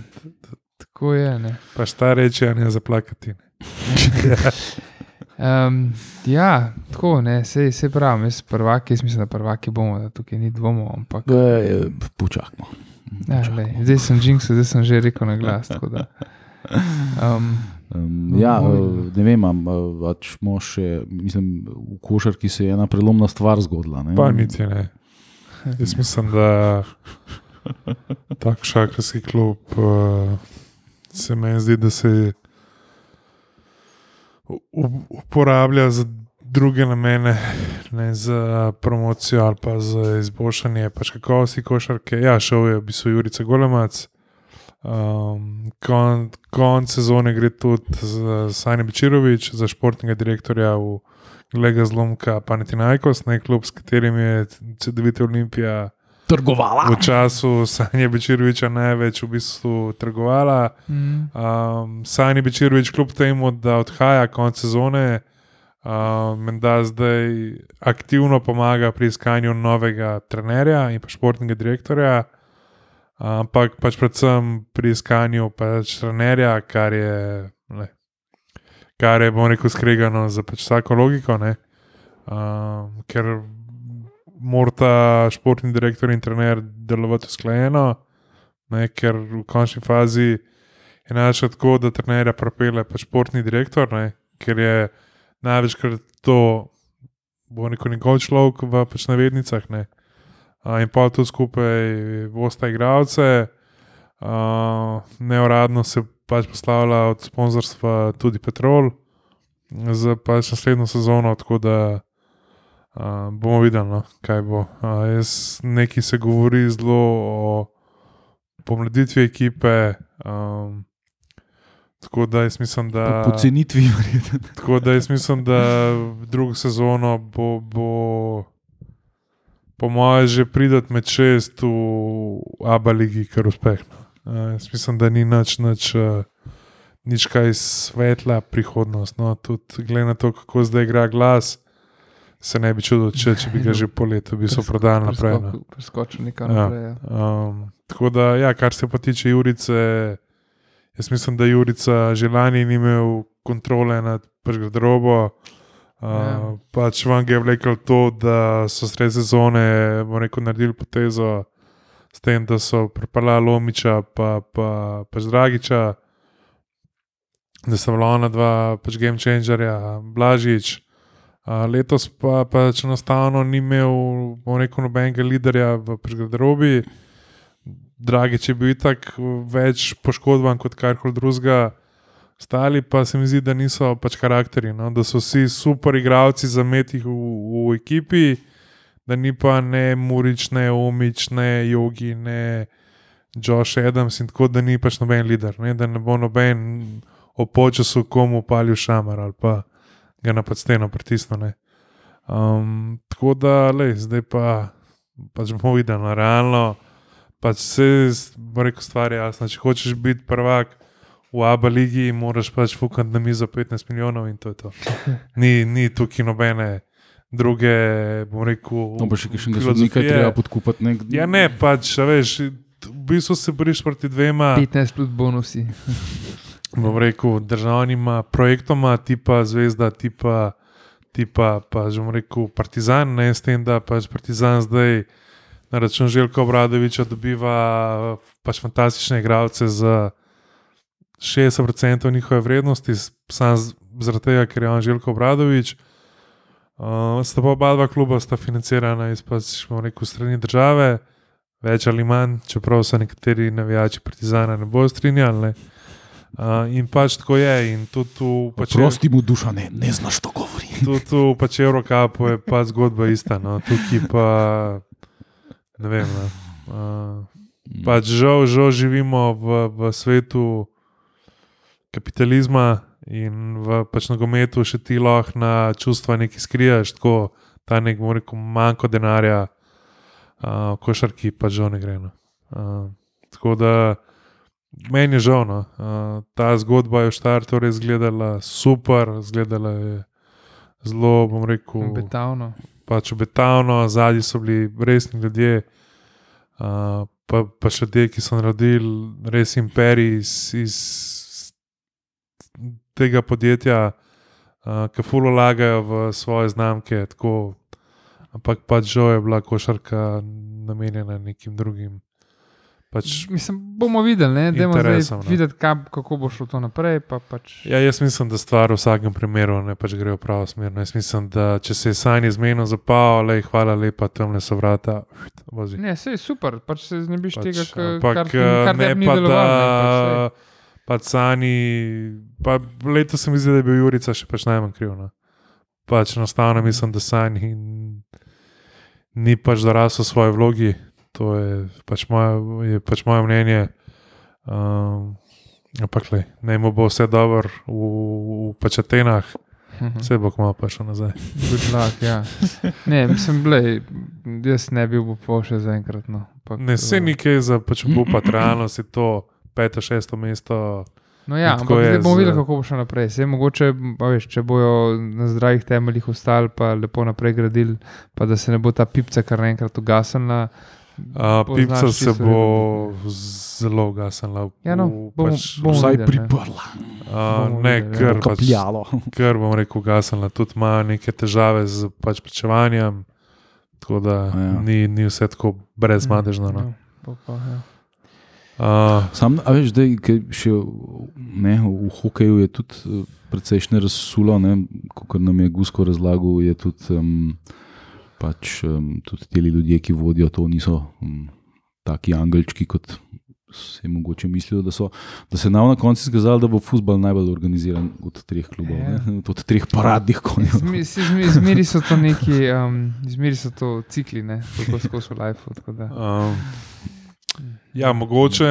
tako je. Ne. pa šta reči, a ne zaplakati. Ne. Um, ja, tako ne, se, se pravi, jaz prvaki, jaz mislim, da prvaki bomo, da tukaj ni dvomov, ampak. E, Počakajmo. Ja, lej, zdaj sem Jinx, zdaj sem že rekel na glas. tako da, Um, Um, ja, eh, ne vem, pač smo še, mislim, v košarki se je ena prelomna stvar zgodila. Ne? Pa niti ne. Jaz mislim, da tak šakarski klub uh, se meni zdi, da se u- uporablja za druge namene, ne za promocijo ali pa za izboljšanje pač kakovosti košarke. Ja, šel je v bistvu Jurica Golemac. Um, kon, konc sezone gre tudi za Sanja Bečirovič, za športnega direktorja v Lega zlomka Panathinaikos, ne klub, s katerim je CD9 Olimpija Trgovala. v času Sanja Bečiroviča največ v bistvu trgovala. mm, Um, Sani Bečirovič, kljub temu, da odhaja konec sezone, um, menda zdaj aktivno pomaga pri iskanju novega trenerja in pa športnega direktorja, ampak pač predvsem pri iskanju pač trenerja, kar je, ne, kar je, bom rekel, skregano za pač vsako logiko, ne, um, ker morata športni direktor in trener delovati usklajeno, ne, ker v končni fazi je največ tako, da trenerja propele pač športni direktor, ne, ker je največkrat to, bo neko njegov človek v pač navednicah. Ne. A, in pa tu skupaj vosta igralce, a, neuradno se pač poslavlja od sponzorstva tudi Petrol za pač naslednjo sezono, tako da a, bomo videli, no, kaj bo. A, jaz, nekaj se govori zelo o pomladitvi ekipe. Um, tako da jaz mislim, da. Po cenitvi, verjetno. Tako da jaz mislim, da drugo sezono bo, bo po mojem, že pridati med šest v Abu Leiji, kar uspeh. No. Uh, jaz mislim, da ni nič, nič, uh, nič kaj svetla prihodnost. No. Tudi glede na to, kako zdaj igra glas, se ne bi čudil, če, če bi ga že po letu bi so prodali naprej. No. Preskočil nekaj Ja. naprej. Ja. Um, tako da, ja, kar se pa tiče Jurice, jaz mislim, da Jurica že lani ni imel kontrole nad garderobo. Uh, Ja. Pač vam je vlekel to, da so sred sezone rekel, naredili potezo s tem, da so pripeljali Lomiča pa, pa pač Dragiča, da sta bila ona dva pač game changerja, Blažič. Letos pa pač enostavno ni imel, bom rekel, nobenega liderja v garderobi. Dragi, če bi bil tako več poškodovan kot karkoli drugega, stali pa se mi zdi, da niso pač karakteri, no? da so vsi super igravci za metih v, v ekipi, da ni pa ne Murič, ne Omič, ne Jogi, ne Josh Adams in tako, da ni pač noben lider, ne? da ne bo noben o počasu komu palil šamar ali pa ga na podsteno pritisnil. ne. Um, tako da, lej, zdaj pa pač bomo videli, no, realno pač vse, bo rekel, stvar je jasna. Če hočeš biti prvak v Abu Leiji, moraš pač fukati na mizo 15 milijonov in to je to. Ni, ni tukaj nobene druge, bom rekel, No, pa še kakšnega filozofije. sodnika je treba podkupati. Ne? Ja, ne, pač, a veš, v bistvu se boriš proti dvema, 15 plus bonusi. Bom rekel, državnima projektoma, tipa Zvezda, tipa, tipa pa že bom rekel, Partizan, ne s tem, da pač Partizan zdaj na račun Željka Obradoviča dobiva pač fantastične igralce za 60% njihove vrednosti, sam zaradi tega, ker je on Željko Obradovič. Uh, sta pa oba dva kluba sta financirana iz pač, rekel, strani države, več ali manj, čeprav se nekateri navijači Partizana ne bodo strinjali. Ne. Uh, in pač tako je. Tu, pač Prosti mu duša, ne, ne znaš to govoriti. tudi tu pač Evropapu je pa zgodba ista. No. Tukaj pa ne vem. No. Uh, pač žal, žal živimo v, v svetu kapitalizma in v pač nogometu še ti lahko na čustva nekaj skriješ, tako ta nek rekel, manjko denarja, uh, košarki pa žal ne gre. No. Uh, tako da meni je žal, no. uh, ta zgodba je v štartu res izgledala super, izgledala je zelo, bom rekel, Obetavno. pač obetavno, zadnji so bili resni ljudje, uh, pa, pa še ljudje, ki so naredili res imperij iz, iz tega podjetja, uh, ki fulo lagajo v svoje znamke. Tako, ampak pač žal je bila košarka namenjena nekim drugim. Pač, Mislim, bomo videli, ne? Zdaj Interesom, no. videti, kaj, kako bo šlo to naprej. Pa pač, ja, jaz mislim, da stvar v vsakem primeru ne pač gre v pravo smer. no. Jaz mislim, da če se je sanje zmenil zapal, le hvala lepa, tam le so vrata. Vozi. ne, vse je super, pač se znebiš Pač, tega, kar, ampak, kar, eh, kar ne ne pa delovalo. ne, pač, da pač Sani, pa letos se mi zdi, da je bil Jurica še pač najmanj kriv. No. Pač enostavno mislim, da Sani ni pač dorasel svoje vlogi, to je pač moje, je pač moje mnenje. Um, ampak le, naj mu bo vse dobro v, v pač Atenah, vse bo kmalo prišel nazaj. Good luck, ja. Ne, mislim, blej, jaz ne bi bil pol še zaenkrat. No. Ampak, Ne, se eh, nekaj za pač upati, realno si to peto, šesto mesto. No ja, ampak zdaj bomo videli, kako bo šlo naprej. Sej, mogoče, a veš, če bojo na zdravih temeljih ostali, pa lepo naprej gradili, pa da se ne bo ta pipca kar naenkrat ugasnila. Uh, Pipca se bo zelo ugasnila. Ja, no, bomo- pač, bomo Vsaj videli, ne. priprla, uh, ne, videli, ja. ker, pač, ker bom rekel, ugasnila. Tudi ima neke težave z pač pričevanjem, tako da A ja. ni, ni vse tako brezmadežno. No. Ja, pa, ja. Uh, Sam, a veš, da še ne, v hokeju je tudi eh, precejšnje razsulo, kot nam je Gusko razlagal, je tudi, um, pač, um, tudi ti ljudje, ki vodijo to, niso um, taki angelčki, kot se je mogoče mislijo, da so. Da se je nam na koncu izkazalo, da bo futbol najbolj organiziran od treh klubov, Ja. ne, od treh paradnih konjev. Zmi- Zmeri zmeri so to neki, um, zmeri so to cikli, ne, tako skozi life. um, ja, mogoče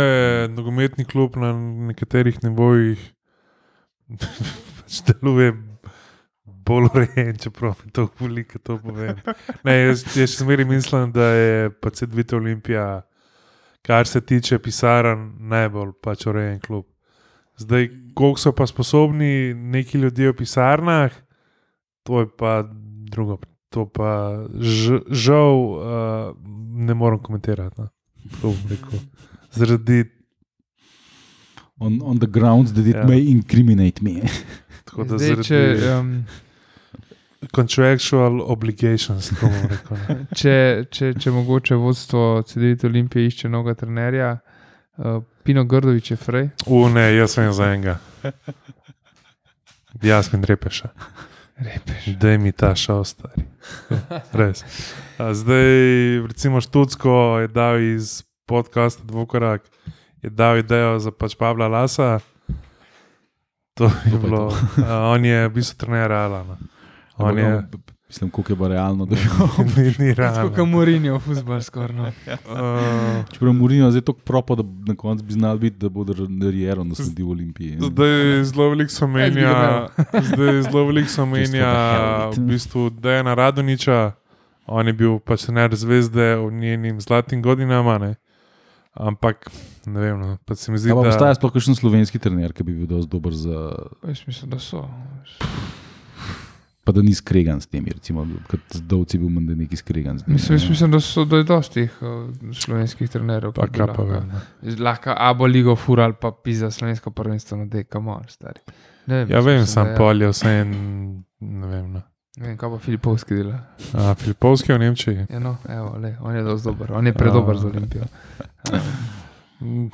nogometni klub na nekaterih nivojih pač deluje bolj urejen, čeprav mi to boli, ko to povem. Ne, jaz, jaz še zmeraj mislim, da je pač Cedvita Olimpija, kar se tiče pisarn, najbolj pač urejen klub. Zdaj, koliko so pa sposobni neki ljudje v pisarnah, to je pa drugo. To pa ž, žal uh, ne morem komentirati. No. Zaradi On, on the grounds that it Ja. may incriminate me. Zdaj, če, zaradi um, contractual obligations, tako bom rekel. no. če, če, če mogoče vodstvo CD-vite Olimpije išče novega trenerja, uh, Pino Grdovič je frej. U, ne, jaz vem za enega. Jaz mi repeša. Repeš. Da mi ta šel, stari. Res. A zdaj, recimo, Študsko je dal iz podcasta Dvokorak, je dal idejo za pač Pavla Lasa. To je bilo. A, on je v bistvu trener Realana. On je. Mislim, koliko je pa realno. Da. Ni, ni Tako realno. kot Morinjo, futbol skoraj. No. Uh, Čeprav Murino zdaj tako propo, da na koncu bi znal biti, da bo Riero nasledil v Olimpiji. Zdaj zelo veliko so menja, zdaj zelo veliko so menja v bistvu Dejana Radoniča, on je bil pač trener zvezde v njenim zlatim godinama, ne. ampak ne vem, no, pač se mi zdi, pa da obstaja sploh kakšen slovenski trener, ki bi bil dosti dober za. Jaz mislim, da so. Pa da ni skregan s tem, recimo, kot zdovci bil menda neki skregan s tem. Mislim, ne. mislim, da so da je dosti teh uh, slovenskih trenerjev. pa pa lahko- vem. no. Abo ligo fural, pa pisa slovensko prvenstvo na DKM, stari. Ne Ja, jaz vem, sam je- pol je vse en, ne vem. No. Ne vem, kaj pa Filipovski dela. A, Filipovski v Nemčiji. Ja, no, evo, le, on je dosti dober, on je predober za Olimpijo. Mm,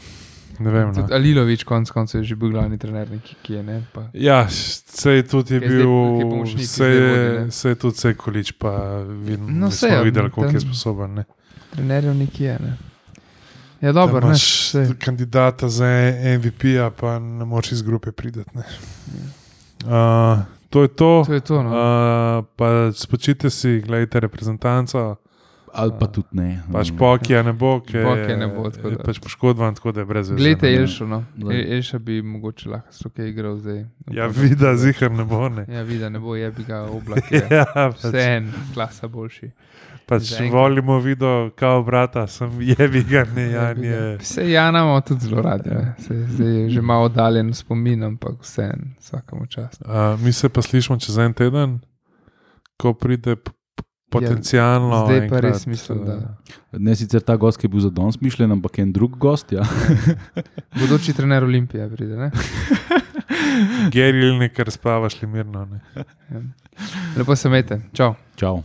Ne vem. No. Tudi Alilovič, konc koncev, je že bil glavni trener, ki je ne. Pa. Ja, sej tudi je je zdaj- bil, ki je ne. sej tudi Sekolič, pa vid, No, sej, smo ja, videli, koliko je sposoben. Ne. Trenerjev neki je. Ne. Ja, Da dobro, ne, imaš saj. kandidata za MVP-ja, pa ne moreš iz grupe priti. Uh, to je to. To je to. No. Uh, pa spočite si, gledajte reprezentanco. Ali pa tudi ne. Pač Pokija ne bo, ker Pokija ne bo, tako je da. pač poškodovan, tako da je brez veze. Glejte. Elšo. No. El- Elša bi mogoče lahko stroke igral zdaj. Ja, vida, zihar ne bo. Ne. Ja, vidi, ne bo, je bi ga oblak. je. Ja, pač, Vse en, klasa boljši. pač volimo video, kao brata, sem jebi ga, ne, Jan Jebi ga. je. Vse Jana imamo tudi zelo radi. Ja. Ja. Zdaj je že malo oddaljen spomin, ampak vse en, vsakemu čast. Uh, mi se pa slišimo čez en teden, ko pride potencialno. Ja, zdaj pa enkrat, res mislim, da- eh, Ne sicer ta gost, ki je bil za danes mišljen, ampak en drug gost. Ja. Bodoči trener Olimpije pride. Ne? Geri, nekaj razpravaš, li mirno. Ne. Ja. Lepo se imejte. Čau. Čau.